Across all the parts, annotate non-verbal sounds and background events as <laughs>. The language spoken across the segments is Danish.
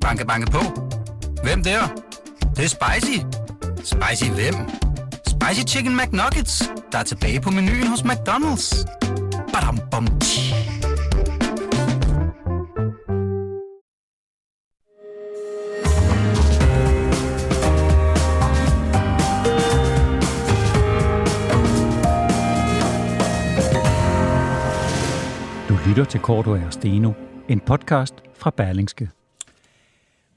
Banke, banke på. Hvem der? Det, det er spicy. Spicy hvem? Spicy Chicken McNuggets, der er tilbage på menuen hos McDonald's. Badum, bom, tji. Du lytter til Korto og Steno, en podcast fra Berlingske.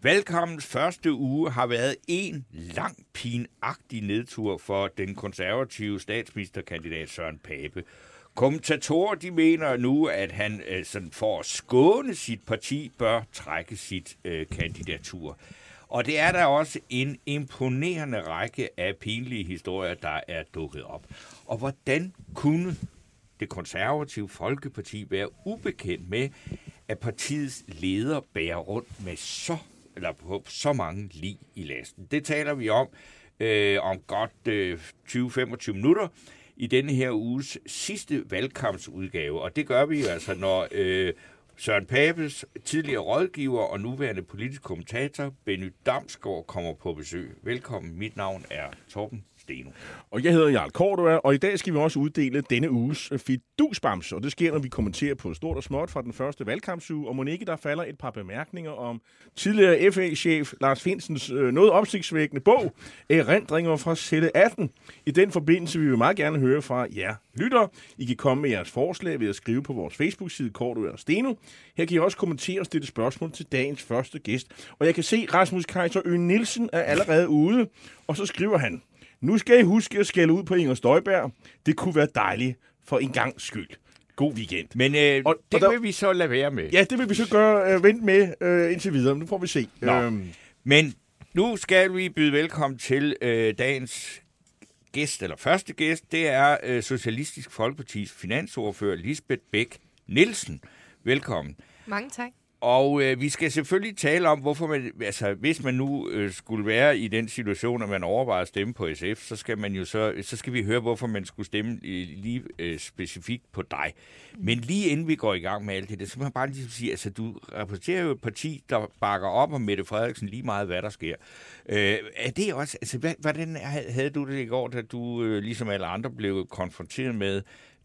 Valgkampens første uge har været en lang, pinagtig nedtur for den konservative statsministerkandidat Søren Pape. Kommentatorer de mener nu, at han øh, sådan for at skåne sit parti bør trække sit øh, kandidatur. Og det er der også en imponerende række af pinlige historier, der er dukket op. Og hvordan kunne det konservative Folkeparti være ubekendt med, at partiets leder bærer rundt med så eller på så mange lig i lasten. Det taler vi om øh, om godt øh, 20-25 minutter i denne her uges sidste valgkampsudgave. Og det gør vi jo altså, når øh, Søren Papes tidligere rådgiver og nuværende politisk kommentator Benny Damsgaard kommer på besøg. Velkommen, mit navn er Torben Steno. Og jeg hedder Jarl Cordua, og i dag skal vi også uddele denne uges øh, fidusbams, og det sker, når vi kommenterer på stort og småt fra den første valgkampsuge, og Monique, der falder et par bemærkninger om tidligere FA-chef Lars Finsens øh, noget opsigtsvækkende bog, Erindringer fra Celle 18. I den forbindelse vil vi meget gerne høre fra jer lytter. I kan komme med jeres forslag ved at skrive på vores Facebook-side Cordua og Steno. Her kan I også kommentere og stille spørgsmål til dagens første gæst. Og jeg kan se, Rasmus Kaiser Ø. Nielsen er allerede ude, og så skriver han, nu skal I huske at skælde ud på Inger Støjberg. Det kunne være dejligt for en gang skyld. God weekend. Men øh, Og- det og der- vil vi så lade være med. Ja, det vil vi så gøre øh, vent med øh, indtil videre. Nu får vi se. Nå. Øhm, Men nu skal vi byde velkommen til øh, dagens gæst, eller første gæst. Det er øh, Socialistisk Folkepartis finansordfører Lisbeth Bæk Nielsen. Velkommen. Mange tak. Og øh, vi skal selvfølgelig tale om, hvorfor man, altså hvis man nu øh, skulle være i den situation, at man overvejer at stemme på SF, så skal man jo så, så skal vi høre, hvorfor man skulle stemme øh, lige øh, specifikt på dig. Men lige inden vi går i gang med alt det, så må jeg bare lige sige, altså du repræsenterer jo et parti, der bakker op om Mette Frederiksen lige meget, hvad der sker. Øh, er det også, altså hvad, hvordan havde du det i går, da du øh, ligesom alle andre blev konfronteret med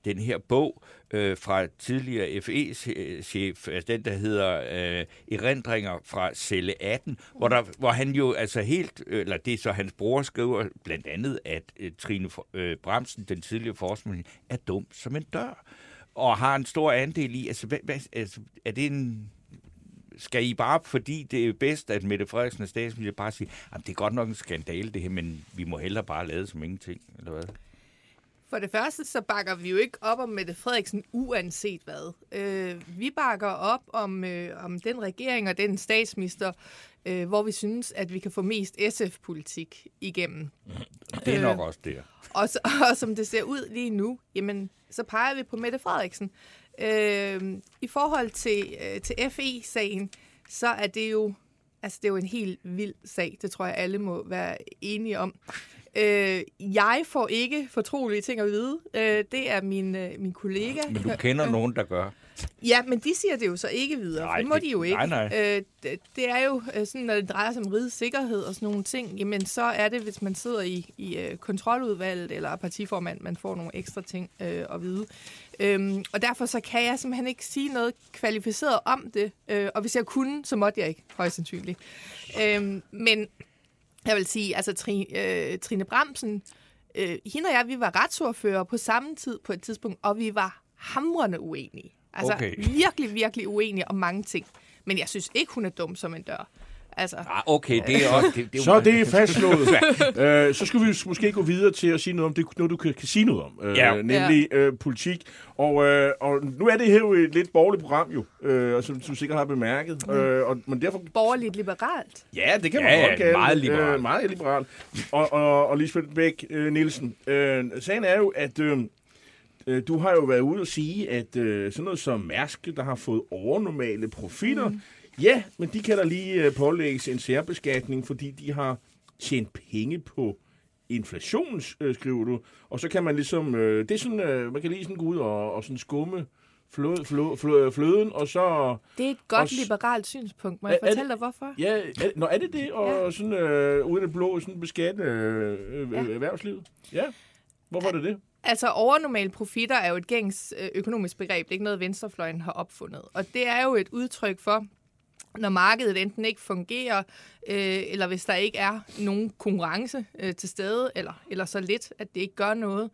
den her bog øh, fra tidligere FE-chef, øh, altså den, der hedder øh, Erindringer fra Celle 18, hvor, der, hvor han jo altså helt, øh, eller det er så hans bror skriver blandt andet, at øh, Trine øh, Bremsen, den tidligere forskning, er dum som en dør, og har en stor andel i, altså, hvad, hvad, altså er det en skal I bare, fordi det er bedst, at Mette Frederiksen og statsminister, bare sige, at det er godt nok en skandale det her, men vi må hellere bare lade som ingenting, eller hvad? For det første, så bakker vi jo ikke op om Mette Frederiksen uanset hvad. Øh, vi bakker op om, øh, om den regering og den statsminister, øh, hvor vi synes, at vi kan få mest SF-politik igennem. Det er Øh. nok også det. Og, <laughs> og som det ser ud lige nu, jamen, så peger vi på Mette Frederiksen. Øh, I forhold til, øh, til FE-sagen, så er det jo altså, det er jo en helt vild sag. Det tror jeg, alle må være enige om. Øh, jeg får ikke fortrolige ting at vide. Øh, det er min, øh, min kollega. Men du kender nogen, der gør. Ja, men de siger det jo så ikke videre. Nej, det må det- de jo ikke. nej, nej. Øh, det, det er jo øh, sådan, når det drejer sig om rigets sikkerhed og sådan nogle ting, jamen så er det, hvis man sidder i, i øh, kontroludvalget eller er partiformand, man får nogle ekstra ting øh, at vide. Øhm, og derfor så kan jeg simpelthen ikke sige noget kvalificeret om det. Øh, og hvis jeg kunne, så måtte jeg ikke, højst sandsynligt. Øhm, men jeg vil sige, altså Tri, øh, Trine Bremsen, øh, hende og jeg, vi var retsordfører på samme tid på et tidspunkt, og vi var hamrende uenige. Altså Okay. virkelig, virkelig uenige om mange ting. Men jeg synes ikke, hun er dum som en dør. Altså, Ah, okay, det er også... Det, det er så er det fastslået. <laughs> øh, så skal vi måske gå videre til at sige noget om det, noget du kan, kan sige noget om, øh, Ja. nemlig øh, politik. Og, øh, og nu er det her jo et lidt borgerligt program, jo, øh, og som, som sikkert har bemærket. Mm. Øh, og, men derfor borgerligt liberalt. Ja, det kan man Ja, ja, godt kalde meget det. liberal. Øh, meget liberal. Og, og, og Lisbeth Bæk øh, Nielsen, øh, sagen er jo, at øh, øh, du har jo været ude og sige, at øh, sådan noget som Mærsk, der har fået overnormale profitter, mm. Ja, men de kan da lige øh, pålægges en særbeskatning, fordi de har tjent penge på inflation, øh, skriver du. Og så kan man ligesom, øh, det er sådan, øh, man kan lige sådan gå ud og, og sådan skumme flø, flø, flø, fløden, og så... Det er et godt Og liberalt synspunkt. Må jeg Er- fortælle dig, hvorfor? Ja, er, nå, er det det? Og Ja. sådan øh, uden det blå, sådan beskatte øh, Ja. erhvervslivet? Ja. Hvorfor er det det? Altså, overnormale profitter er jo et gængs økonomisk begreb. Det er ikke noget, venstrefløjen har opfundet. Og det er jo et udtryk for, når markedet enten ikke fungerer, øh, eller hvis der ikke er nogen konkurrence øh, til stede, eller, eller så lidt, at det ikke gør noget.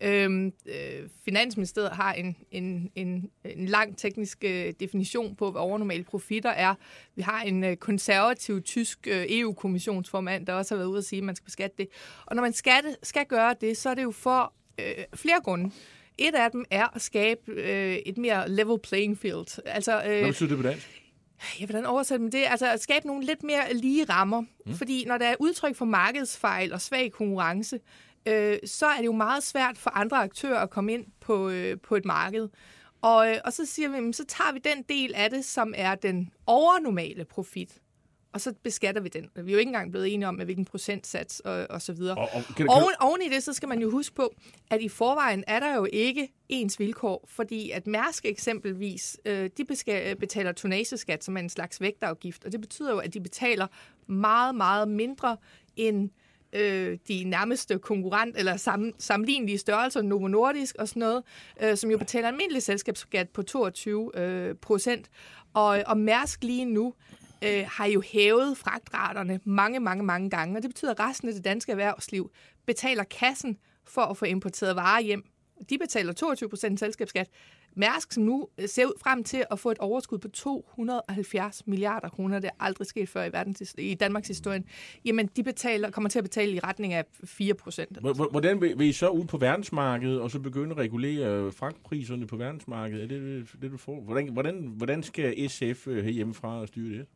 Øhm, øh, Finansministeriet har en, en, en, en lang teknisk øh, definition på, hvad overnormale profitter er. Vi har en øh, konservativ tysk øh, EU-kommissionsformand, der også har været ude at sige, at man skal beskatte det. Og når man skal, skal gøre det, så er det jo for øh, flere grunde. Et af dem er at skabe øh, et mere level playing field. Altså, øh, Hvad betyder det på dansk? Ja, hvordan oversætter man det? Altså at skabe nogle lidt mere lige rammer. Mm. Fordi når der er udtryk for markedsfejl og svag konkurrence, øh, så er det jo meget svært for andre aktører at komme ind på, øh, på et marked. Og, øh, og så siger vi, så tager vi den del af det, som er den overnormale profit, og så beskatter vi den. Vi er jo ikke engang blevet enige om, med hvilken procentsats og, og så videre. Og, og, kan, kan, Oven, oven i det, så skal man jo huske på, at i forvejen er der jo ikke ens vilkår, fordi at Mærsk eksempelvis, øh, de beska- betaler tonageskat, som er en slags vægtafgift, og det betyder jo, at de betaler meget, meget mindre end øh, de nærmeste konkurrent eller sam, sammenlignelige størrelser, Novo Nordisk og sådan noget, øh, som jo betaler almindelig selskabsskat på 22 øh, procent. Og, og Mærsk lige nu øh, har jo hævet fragtraterne mange, mange, mange gange, og det betyder, at resten af det danske erhvervsliv betaler kassen for at få importeret varer hjem. De betaler 22 procent selskabsskat. Mærsk, som nu øh, ser ud frem til at få et overskud på 270 milliarder kroner, det er aldrig sket før i, verdens, i Danmarks historie, jamen de betaler, kommer til at betale i retning af 4 procent. Hvor- hvor- Hvordan vil, I så ud på verdensmarkedet, og så begynde at regulere fragtpriserne på verdensmarkedet? Er det det, det du får? Hvordan, hvordan, hvordan skal SF øh, herhjemmefra styre det?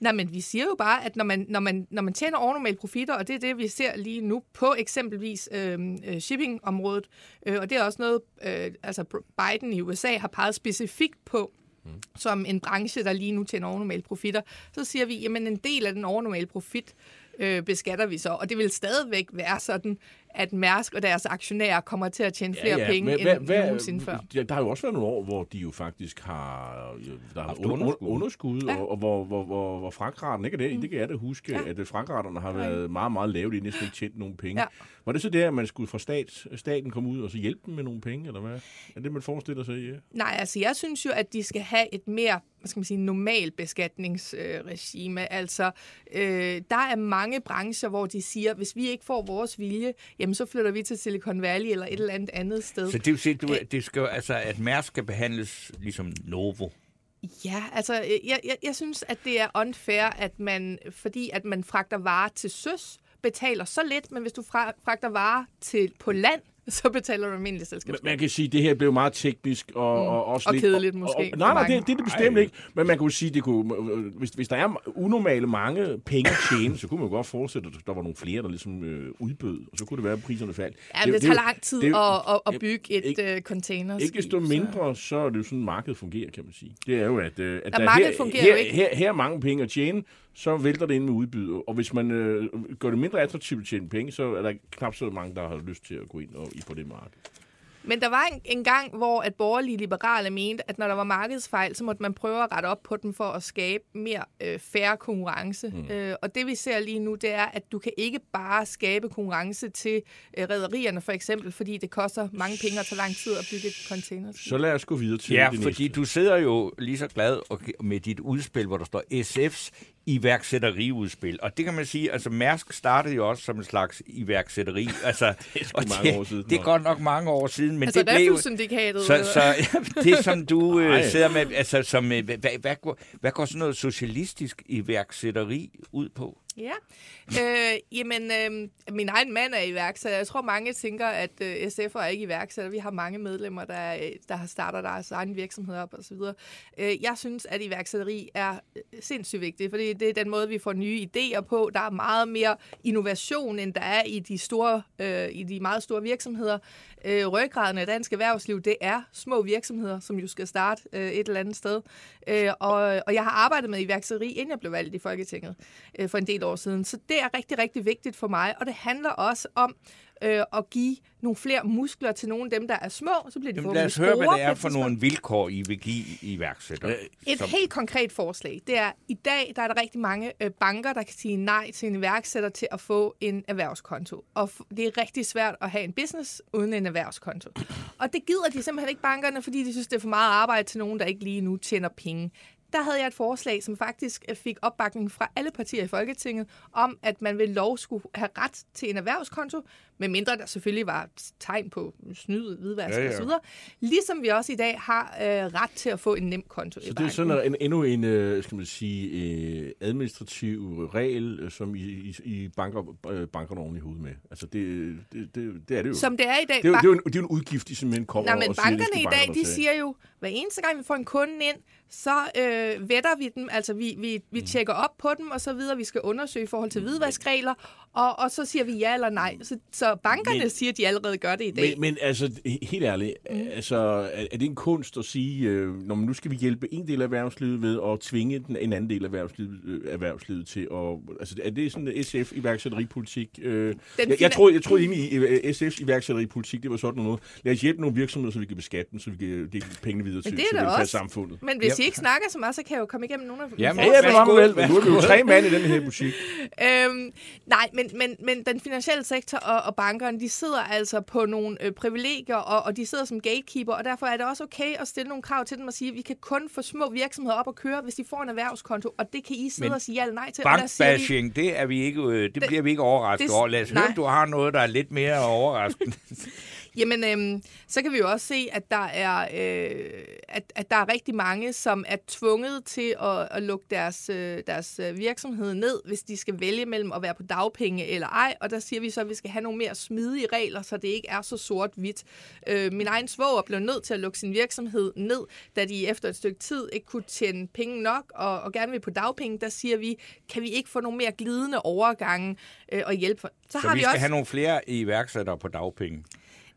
Nej, men vi siger jo bare, at når man, når man, når man tjener overnormale profitter, og det er det, vi ser lige nu på eksempelvis øh, øh, shippingområdet, øh, og det er også noget, øh, altså Biden i USA har peget specifikt på, mm. som en branche, der lige nu tjener overnormale profitter, så siger vi, jamen en del af den overnormale profit øh, beskatter vi så, og det vil stadigvæk være sådan, at Mærsk og deres aktionærer kommer til at tjene flere penge Men end nogensinde før. Ja, der har jo også været nogle år, hvor de jo faktisk har der har under, underskud. underskud, Ja. og, og hvor, hvor, hvor, hvor fragtraten ikke er det. Mm. Det kan jeg da huske, Ja. ja. at fragtraterne har været meget, meget lave. De næsten ikke tjent nogen penge. Ja. Var det så det, at man skulle fra stat, staten komme ud og så hjælpe dem med nogle penge, eller hvad? Er det, man forestiller sig? Ja. Nej, altså jeg synes jo, at de skal have et mere, hvad skal man sige, normal beskatningsregime. Altså, øh, der er mange brancher, hvor de siger, hvis vi ikke får vores vilje, jamen så flytter vi til Silicon Valley eller et eller andet andet sted. Så det vil sige, du, det skal, altså, at Mærsk skal behandles ligesom Novo. Ja, altså jeg, jeg, jeg synes, at det er unfair, at man, fordi at man fragter varer til søs, betaler så lidt, men hvis du fra, fragter varer til, på land, <laughs> så betaler du almindelig Man, selskabsskat. man kan sige, at det her blev meget teknisk og, mm. og også Og lidt... kedeligt måske Og, og, nej, nej, det, det er det bestemt Ej. ikke. Men man kunne sige, det kunne, øh, hvis, hvis der er unormale mange penge at tjene, så kunne man godt forestille, at der var nogle flere, der ligesom øh, udbød, og så kunne det være, at priserne faldt. Ja, men det, er tager lang tid det at, at, bygge et ikke- uh, container. Ikke desto mindre, så er det jo sådan, markedet fungerer, kan man sige. Det er jo, at, øh, at Ja, der markedet her, fungerer her, jo ikke. Her, her er mange penge at tjene, så vælter det ind med udbud. Og hvis man øh, gør det mindre attraktivt at tjene penge, så er der knap så mange, der har lyst til at gå ind og, i på det marked. Men der var en, en gang, hvor at borgerlige liberale mente, at når der var markedsfejl, så måtte man prøve at rette op på dem for at skabe mere øh, færre konkurrence. Mm. Øh, og det vi ser lige nu, det er, at du kan ikke bare skabe konkurrence til øh, rædderierne for eksempel, fordi det koster mange penge og tager lang tid at bygge et container. Så lad os gå videre til Ja, det fordi næste. du sidder jo lige så glad og- med dit udspil, hvor der står SF's iværksætteriudspil. Og det kan man sige, altså Mærsk startede jo også som en slags iværksætteri. <laughs> Altså, det er og mange år siden Det er godt nok mange år siden, men Altså det blev... Refus-syndikatet. Så, så det, som du <laughs> øh, sidder med, altså, som, øh, hvad, hvad, går, hvad går sådan noget socialistisk iværksætteri ud på? Ja, øh, jamen øh, min egen mand er iværksætter. Jeg tror, mange tænker, at øh, SF'er er ikke iværksætter. Vi har mange medlemmer, der, øh, der har startet deres egen virksomhed op osv. Øh, jeg synes, at iværksætteri er øh, sindssygt vigtigt, fordi det er den måde, vi får nye idéer på. Der er meget mere innovation, end der er i de, store, øh, i de meget store virksomheder. Øh, ryggraden af dansk erhvervsliv, det er små virksomheder, som jo skal starte øh, et eller andet sted. Øh, og, og jeg har arbejdet med iværksætteri, inden jeg blev valgt i Folketinget øh, for en del år siden. Så det er rigtig, rigtig vigtigt for mig. Og det handler også om øh, at give nogle flere muskler til nogle af dem, der er små. Så bliver de Jamen, lad os høre, hvad det er for nogle vilkår, I vil give iværksættere. Et som... helt konkret forslag, det er, i dag der er der rigtig mange øh, banker, der kan sige nej til en iværksætter til at få en erhvervskonto. Og det er rigtig svært at have en business uden en erhvervskonto. Og det gider de simpelthen ikke bankerne, fordi de synes, det er for meget arbejde til nogen, der ikke lige nu tjener penge der havde jeg et forslag, som faktisk øh, fik opbakning fra alle partier i Folketinget, om at man ved lov skulle have ret til en erhvervskonto, medmindre der selvfølgelig var tegn på snyd, hvidvask ja, ja. osv. Ligesom vi også i dag har øh, ret til at få en nem konto Så det er sådan en, endnu en øh, skal man sige, øh, administrativ regel, øh, som I, I, I banker, øh, bankerne oven i hovedet med. Altså det, det, det, det er det jo. Som det er i dag. Det er, jo, det er jo en, det er en udgift, de simpelthen kommer Nej, men og bankerne siger, i dag, de siger jo, hver eneste gang vi får en kunde ind, så øh, vetter vi dem, altså vi, vi, vi mm. tjekker op på dem og så videre. Vi skal undersøge i forhold til hvidvaskregler, og, og så siger vi ja eller nej. Så, så bankerne men, siger, at de allerede gør det i dag. Men, men altså, helt ærligt, mm. altså, er, er det en kunst at sige, øh, når man nu skal vi hjælpe en del af erhvervslivet ved at tvinge den, en anden del af erhvervslivet, øh, erhvervslivet til at... Altså, er det sådan en SF-iværksætteripolitik? Øh, jeg, jeg, tror, jeg tror i øh, SF's iværksætteripolitik, det var sådan noget. Lad os hjælpe nogle virksomheder, så vi kan beskatte dem, så vi kan dele pengene videre til, til samfundet. Men hvis I ikke snakker så meget, så kan jeg jo komme igennem nogle af Ja, men, ja, ja, men, vel. Nu er vi jo tre mand i den her butik. <laughs> øhm, nej, men, men, men den finansielle sektor og, og bankerne, de sidder altså på nogle øh, privilegier, og, og de sidder som gatekeeper, og derfor er det også okay at stille nogle krav til dem og sige, at vi kan kun få små virksomheder op at køre, hvis de får en erhvervskonto, og det kan I sidde men og sige ja eller nej til. Bankbashing, det, er vi ikke, øh, det, det bliver vi ikke overrasket det, over. Lad os høre, du har noget, der er lidt mere overraskende. <laughs> Jamen, øhm, så kan vi jo også se, at der er, øh, at, at der er rigtig mange, som er tvunget til at, at lukke deres, øh, deres øh, virksomhed ned, hvis de skal vælge mellem at være på dagpenge eller ej. Og der siger vi så, at vi skal have nogle mere smidige regler, så det ikke er så sort-hvidt. Øh, min egen svoger blev nødt til at lukke sin virksomhed ned, da de efter et stykke tid ikke kunne tjene penge nok og, og gerne vil på dagpenge. Der siger vi, kan vi ikke få nogle mere glidende overgange øh, og hjælpe? Så, så har vi, vi skal også... have nogle flere iværksættere på dagpenge?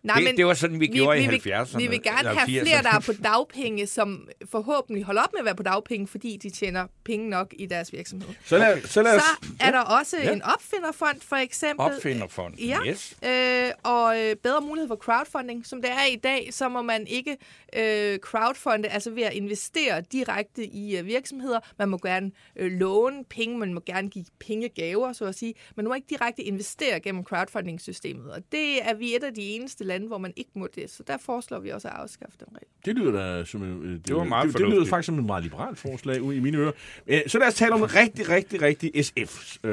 Nej, det, men det var sådan, vi, vi gjorde vi, i 70'erne. Vi vil gerne have 80'erne. flere, der er på dagpenge, som forhåbentlig holder op med at være på dagpenge, fordi de tjener penge nok i deres virksomhed. Så, lad, så, lad os, så er der også ja. en opfinderfond, for eksempel. Opfinderfond, ja, yes. Øh, og øh, bedre mulighed for crowdfunding. Som det er i dag, så må man ikke øh, crowdfunde, altså ved at investere direkte i øh, virksomheder. Man må gerne øh, låne penge, man må gerne give pengegaver, så at sige. Man må ikke direkte investere gennem crowdfunding-systemet. Og det er vi et af de eneste lande, hvor man ikke må det. Så der foreslår vi også at afskaffe den regel. Det lyder da som en, øh, det, det, var meget det, det lyder faktisk som et meget liberalt forslag i mine ører. Øh, så lad os tale om et rigtig, rigtig, rigtig SF-forslag.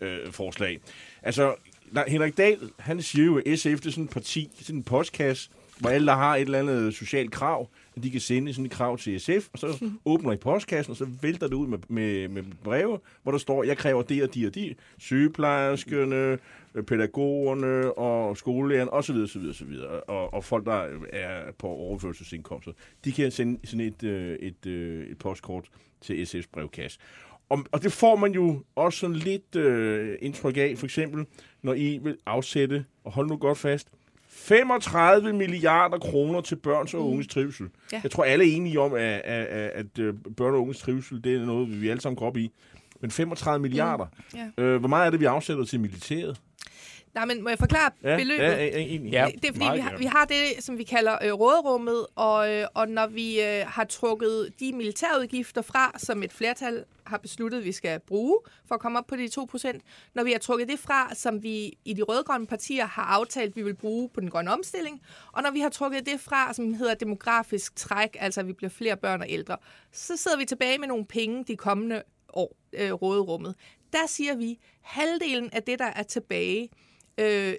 Øh, øh, forslag. altså, der, Henrik Dahl, han siger jo, at SF det er sådan et parti, sådan en postkasse, hvor alle, der har et eller andet socialt krav, at de kan sende sådan et krav til SF, og så <laughs> åbner I postkassen, og så vælter det ud med, med, med breve, hvor der står, jeg kræver det og de og de, sygeplejerskerne, pædagogerne og skolelærerne osv. osv., osv. Og, og folk, der er på overførselsindkomster, de kan sende sådan et, øh, et, øh, et postkort til SF's brevkasse. Og, og det får man jo også sådan lidt øh, indtryk af, for eksempel, når I vil afsætte, og hold nu godt fast, 35 milliarder kroner til børns og mm. unges trivsel. Ja. Jeg tror, alle er enige om, at, at, at, at øh, børn og unges trivsel, det er noget, vi alle sammen går op i. Men 35 milliarder. Mm. Ja. Øh, hvor meget er det, vi afsætter til militæret? Nej, men må jeg forklare ja, beløbet? Ja, ja, ja, det er fordi, vi har, vi har det, som vi kalder øh, råderummet, og, øh, og når vi øh, har trukket de militærudgifter fra, som et flertal har besluttet, vi skal bruge for at komme op på de 2%, når vi har trukket det fra, som vi i de rødgrønne partier har aftalt, vi vil bruge på den grønne omstilling, og når vi har trukket det fra, som hedder demografisk træk, altså at vi bliver flere børn og ældre, så sidder vi tilbage med nogle penge de kommende år, øh, råderummet. Der siger vi, halvdelen af det, der er tilbage, Øh,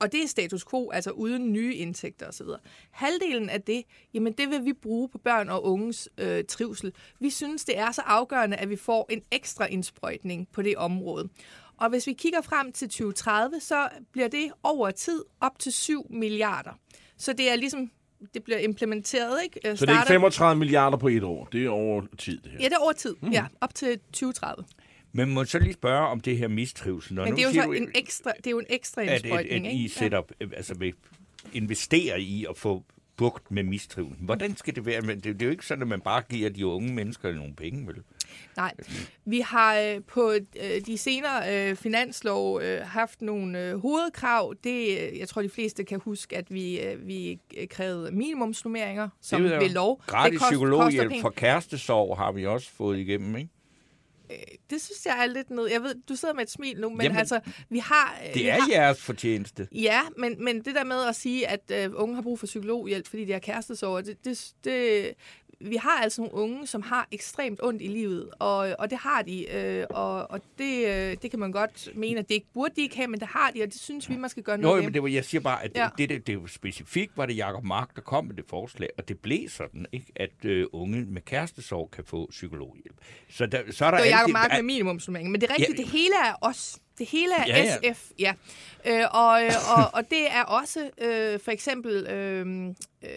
og det er status quo, altså uden nye indtægter osv. Halvdelen af det, jamen det vil vi bruge på børn og unges øh, trivsel. Vi synes, det er så afgørende, at vi får en ekstra indsprøjtning på det område. Og hvis vi kigger frem til 2030, så bliver det over tid op til 7 milliarder. Så det er ligesom det bliver implementeret, ikke? Så det er ikke 35 milliarder på et år, det er over tid, det her? Ja, det er over tid, mm. ja, op til 2030. Men må så lige spørge om det her mistrivsel. Når Men det er, jo så en ekstra, det er jo en ekstra indsprøjtning, at, at, at I sætter, ja. altså vil investere i at få bugt med mistrivsel. Hvordan skal det være? Det, det er jo ikke sådan, at man bare giver de unge mennesker nogle penge, vel? Nej, vi har øh, på øh, de senere øh, finanslov øh, haft nogle øh, hovedkrav. Det, øh, jeg tror, de fleste kan huske, at vi, øh, vi krævede minimumsnummeringer, som ved lov. Gratis det kost- psykologhjælp for kærestesorg har vi også fået igennem, ikke? Det synes jeg er lidt ned. Jeg ved, du sidder med et smil nu, men Jamen, altså, vi har... øh, vi Det er har, jeres fortjeneste. Ja, men, men det der med at sige, at øh, unge har brug for psykologhjælp, fordi de har kærestesorger, det, det, det, vi har altså nogle unge, som har ekstremt ondt i livet, og, og det har de, øh, og, og det, øh, det kan man godt mene, at det ikke burde de ikke have, men det har de, og det synes vi, man skal gøre Nå, noget men ved. det var, jeg siger bare, at det, Ja. det, det, det, jo specifikt var det Jacob Mark, der kom med det forslag, og det blev sådan, ikke, at øh, unge med kærestesorg kan få psykologhjælp. Så, der, så er der Det var Jacob det- Mark med minimumsnummering, men det er rigtigt, Ja. det hele er os. Det hele er Ja, ja. SF, ja. Øh, og, øh, og, og det er også øh, for eksempel øh, øh,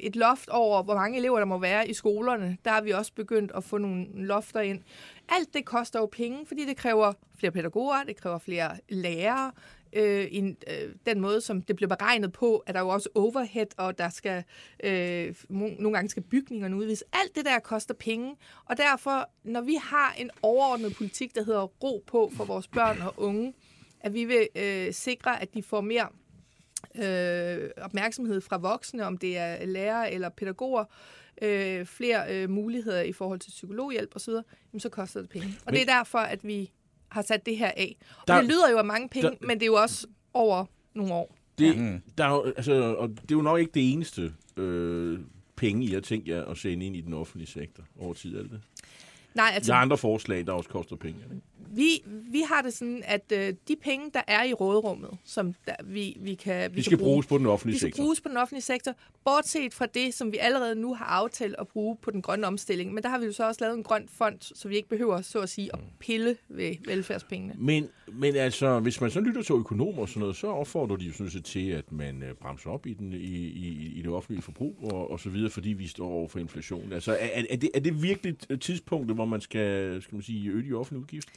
et loft over, hvor mange elever der må være i skolerne. Der har vi også begyndt at få nogle lofter ind. Alt det koster jo penge, fordi det kræver flere pædagoger, det kræver flere lærere. Øh, en, øh, den måde, som det bliver beregnet på, at der jo også overhead, og der skal øh, nogle gange skal bygningerne udvides. Alt det der koster penge, og derfor, når vi har en overordnet politik, der hedder ro på for vores børn og unge, at vi vil øh, sikre, at de får mere øh, opmærksomhed fra voksne, om det er lærere eller pædagoger, øh, flere øh, muligheder i forhold til psykologhjælp osv., jamen, så koster det penge. Og Men- det er derfor, at vi har sat det her af. Og Der- det lyder jo af mange penge, der- men det er jo også over nogle år. Det, Ja. der er altså, og det er jo nok ikke det eneste øh, penge, I har tænkt jer at sende ind i den offentlige sektor over tid, er det? Nej, Der altså, er andre forslag, der også koster penge. ikke? Vi, vi har det sådan, at øh, de penge, der er i råderummet, som der, vi, vi kan, vi De kan skal bruge, bruges på den offentlige de skal sektor. bruges på den offentlige sektor, bortset fra det, som vi allerede nu har aftalt at bruge på den grønne omstilling. Men der har vi jo så også lavet en grøn fond, så vi ikke behøver, så at sige, at pille ved velfærdspengene. Men, men altså, hvis man så lytter til økonomer og sådan noget, så opfordrer de jo sådan set til, at man øh, bremser op i, den, i, i, i det offentlige forbrug og, og så videre, fordi vi står over for inflation. Altså, er, er, det, er det virkelig et tidspunkt, hvor man skal, skal man sige, øge de offentlige udgifter?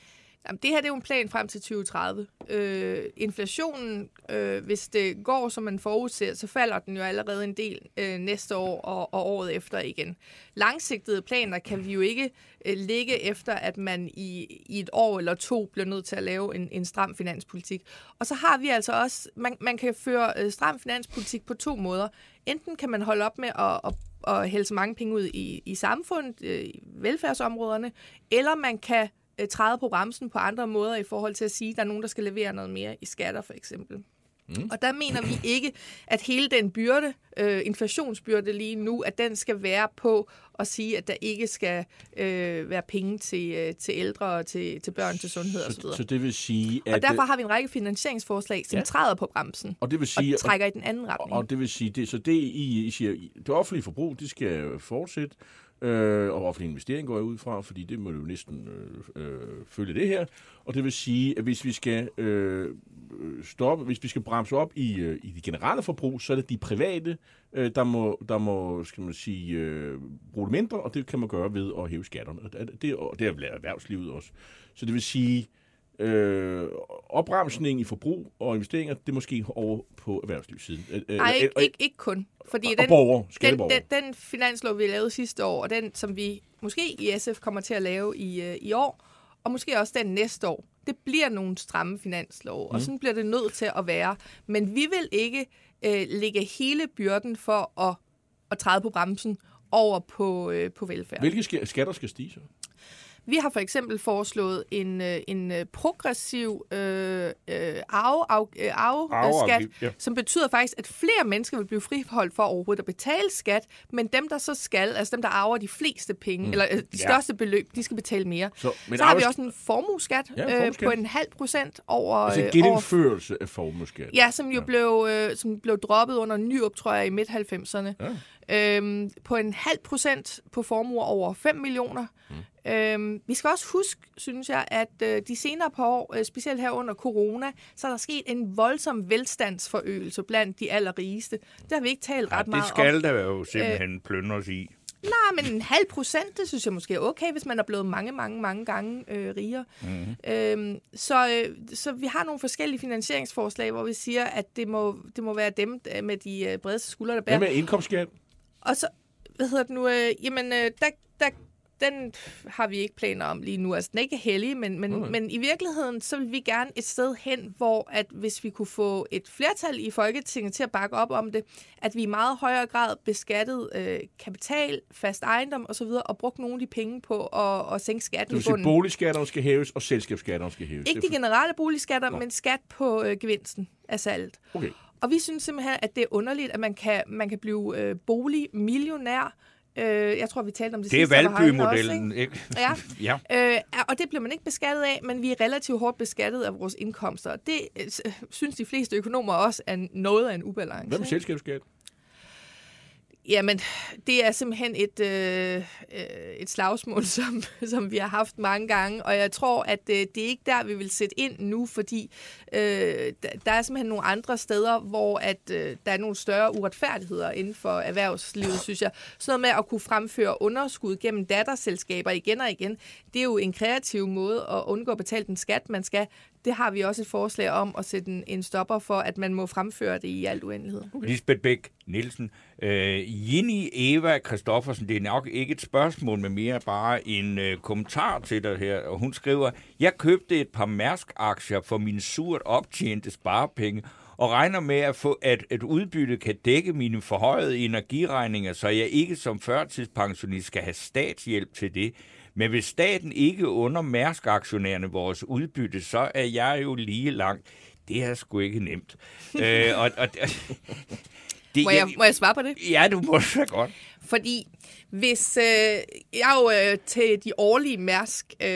Jamen, det her det er jo en plan frem til 2030. Øh, inflationen, øh, hvis det går, som man forudser, så falder den jo allerede en del øh, næste år og, og året efter igen. Langsigtede planer kan vi jo ikke øh, ligge efter, at man i, i et år eller to bliver nødt til at lave en, en stram finanspolitik. Og så har vi altså også, man, man kan føre øh, stram finanspolitik på to måder. Enten kan man holde op med at, at og hælde så mange penge ud i, i samfundet, øh, i velfærdsområderne, eller man kan øh, træde på bremsen på andre måder i forhold til at sige, at der er nogen, der skal levere noget mere i skatter for eksempel. Mm. Og der mener vi ikke, at hele den byrde, øh, inflationsbyrde lige nu, at den skal være på at sige, at der ikke skal øh, være penge til, øh, til ældre og til, til børn, til sundhed osv. Så, så det vil sige, at... Og derfor har vi en række finansieringsforslag, som Ja. træder på bremsen og det vil og sige, trækker i den anden Og, retning. og det vil sige, det, så det I, I siger, det offentlige forbrug, det skal fortsætte, øh, og offentlig investering går jeg ud fra, fordi det må jo næsten øh, øh, følge det her. Og det vil sige, at hvis vi skal øh, stoppe, hvis vi skal bremse op i, øh, i det generelle forbrug, så er det de private, øh, der må, der må skal man sige, øh, bruge det mindre, og det kan man gøre ved at hæve skatterne. Og det, det, og det er erhvervslivet også. Så det vil sige, øh, opbremsning i forbrug og investeringer, det er måske over på erhvervslivssiden. Øh, øh, Nej, ikke, og- ikke, ikke kun. Fordi og den, borgere, den, den, den finanslov, vi lavede sidste år, og den, som vi måske i SF kommer til at lave i, øh, i år, og måske også den næste år, det bliver nogle stramme finanslov, mm. og sådan bliver det nødt til at være. Men vi vil ikke øh, lægge hele byrden for at, at træde på bremsen over på, øh, på velfærd. Hvilke ska- skatter skal stige så? Vi har for eksempel foreslået en, øh, en øh, progressiv øh, øh, arve, arve, arveskat, Arveafgift, ja. som betyder faktisk, at flere mennesker vil blive friholdt for overhovedet at betale skat, men dem, der så skal, altså dem, der arver de fleste penge, mm. eller de Ja. største beløb, de skal betale mere. Så, Så, men så har vi også en formueskat Ja, øh, på en halv procent over... Altså en over genindførelse af formueskat. Ja, som jo ja. Blev, øh, som blev droppet under Nyrup, tror jeg, i midt-90'erne. Ja. Øhm, på en halv procent på formuer over 5 millioner. Mm. Øhm, vi skal også huske, synes jeg, at øh, de senere par år, øh, specielt her under corona, så er der sket en voldsom velstandsforøgelse blandt de allerrigeste. Det har vi ikke talt ret Ja, meget det om. skal der jo simpelthen plyndres i. Nej, men en halv procent, det synes jeg måske er okay, hvis man er blevet mange, mange, mange gange øh, rigere. Mm-hmm. Øhm, så, øh, så vi har nogle forskellige finansieringsforslag, hvor vi siger, at det må, det må være dem øh, med de øh, bredeste skuldre, der Hvad bærer. med indkomstskat? Og så, hvad hedder det nu, øh, jamen, øh, der, der, den har vi ikke planer om lige nu. Altså, den er ikke heldig, men, men, Nej. men i virkeligheden, så vil vi gerne et sted hen, hvor at hvis vi kunne få et flertal i Folketinget til at bakke op om det, at vi i meget højere grad beskattede øh, kapital, fast ejendom osv., og brugte nogle af de penge på at, at sænke Det skatten vil i sige, boligskatterne skal hæves, og selskabsskatterne skal hæves. Ikke Det de er generelle boligskatter, Nå. men skat på øh, gevinsten af salget. Okay. Og vi synes simpelthen, at det er underligt, at man kan, man kan blive øh, boligmillionær. Øh, jeg tror, vi talte om det, Det er sidste, herinde også, Valby-modellen, ikke? Ja. <laughs> ja. Øh, og det bliver man ikke beskattet af, men vi er relativt hårdt beskattet af vores indkomster. Det øh, synes de fleste økonomer også er noget af en ubalance. Med ikke? selskabsskat? Jamen, det er simpelthen et, øh, øh, et slagsmål, <laughs> som, som vi har haft mange gange, og jeg tror, at øh, det er ikke der, vi vil sætte ind nu, fordi øh, der, der er simpelthen nogle andre steder, hvor at, øh, der er nogle større uretfærdigheder inden for erhvervslivet, synes jeg. Sådan noget med at kunne fremføre underskud gennem datterselskaber igen og igen, det er jo en kreativ måde at undgå at betale den skat, man skal. Det har vi også et forslag om at sætte en, en stopper for, at man må fremføre det i al uendelighed. Lisbeth Bæk Nielsen. Øh, Jenny Eva Kristoffersen, det er nok ikke et spørgsmål, men mere bare en øh, kommentar til dig her. Og hun skriver, jeg købte et par Mærsk-aktier for min surt optjente sparepenge, og regner med, at, få, at et udbytte kan dække mine forhøjede energiregninger, så jeg ikke som førtidspensionist skal have statshjælp til det. Men hvis staten ikke under Mærsk-aktionærerne vores udbytte, så er jeg jo lige langt. Det er sgu ikke nemt. <laughs> øh, og, og, <laughs> det, Må jeg, må jeg svare på det? Ja, du må så godt. Fordi hvis øh, jeg er jo øh, til de årlige Mærsk øh,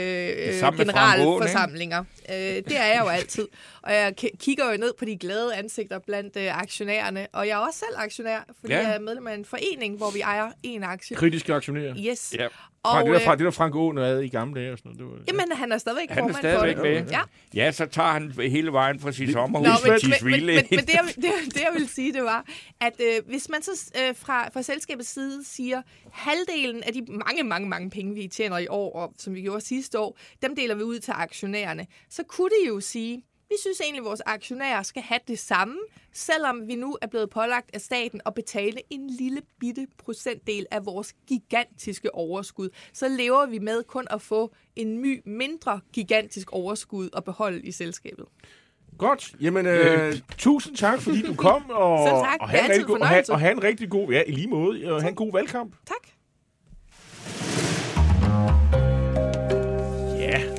generalforsamlinger. Øh, det er jeg jo altid. Og jeg k- kigger jo ned på de glade ansigter blandt øh, aktionærerne. Og jeg er også selv aktionær, fordi Ja. ja. jeg er medlem af en forening, hvor vi ejer en aktie. Kritiske aktionærer. Yes. Ja. Fra Og, det der, fra øh, det der Frank Aaen havde i gamle dage og sådan noget. Det var, jamen, han er stadigvæk Han er formand stadigvæk for det. med. Ja. Ja, så tager han hele vejen fra sit Nå, sommerhus men, til men, men, men, men det, jeg, det, det, jeg ville sige, det var, at øh, hvis man så øh, fra, fra selskabets side siger, halvdelen af de mange, mange, mange penge, vi tjener i år, og som vi gjorde sidste år, dem deler vi ud til aktionærerne, så kunne de jo sige, vi synes egentlig, at vores aktionærer skal have det samme, selvom vi nu er blevet pålagt af staten at betale en lille bitte procentdel af vores gigantiske overskud. Så lever vi med kun at få en my mindre gigantisk overskud at beholde i selskabet. Godt. Jamen, øh, tusind tak, fordi du kom. Og, Selv tak. Og er have, en altid rigtig god, og, have, og have en rigtig god, ja, i lige måde, og have en god valgkamp. Tak.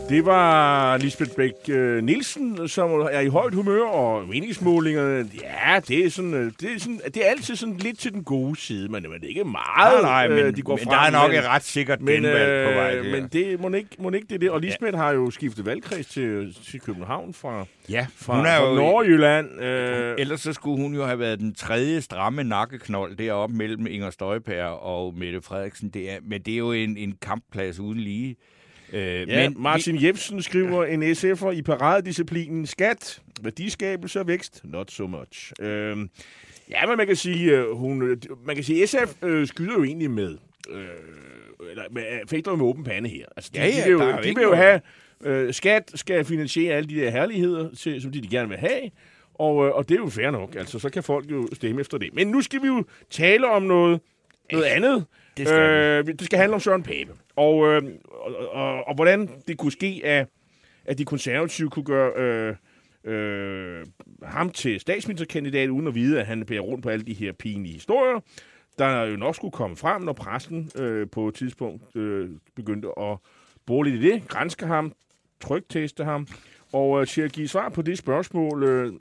Det var Lisbeth Bæk øh, Nielsen, som er i højt humør, og meningsmålingerne, ja, det er, sådan, øh, det er, sådan, det er altid sådan lidt til den gode side, men det er ikke meget, nej, nej, men, øh, de går men frem. der er nok men, et ret sikkert men, genvalg på vej der. men det må ikke, må ikke det det. Og Lisbeth ja. har jo skiftet valgkreds til, til København fra, ja, fra, hun er fra jo... Nordjylland. Øh, Ellers så skulle hun jo have været den tredje stramme nakkeknold deroppe mellem Inger Støjberg og Mette Frederiksen. Det er, men det er jo en, en kampplads uden lige. Øh, Ja, men Martin Jebsen skriver, en SF'er i paradedisciplinen skat, værdiskabelse og vækst, not so much. Øhm, ja, men man kan sige, øh, hun, øh, man kan sige SF øh, skyder jo egentlig med, øh, eller med, fægter jo med åben pande her. Altså, de, Ja, ja, de vil jo, de vil jo have, øh, skat skal finansiere alle de der herligheder, til, som de, de gerne vil have, og, øh, og det er jo fair nok. Altså, så kan folk jo stemme efter det. Men nu skal vi jo tale om noget, noget andet. Det skal øh, det skal handle om Søren Pape. Og, øh, og, og, og hvordan det kunne ske, at, at de konservative kunne gøre øh, øh, ham til statsministerkandidat, uden at vide, at han bærer rundt på alle de her pinlige historier, der jo nok skulle komme frem, når pressen øh, på et tidspunkt øh, begyndte at bore lidt i det, grænske ham, trykteste ham, og øh, til at give svar på det spørgsmål, øh,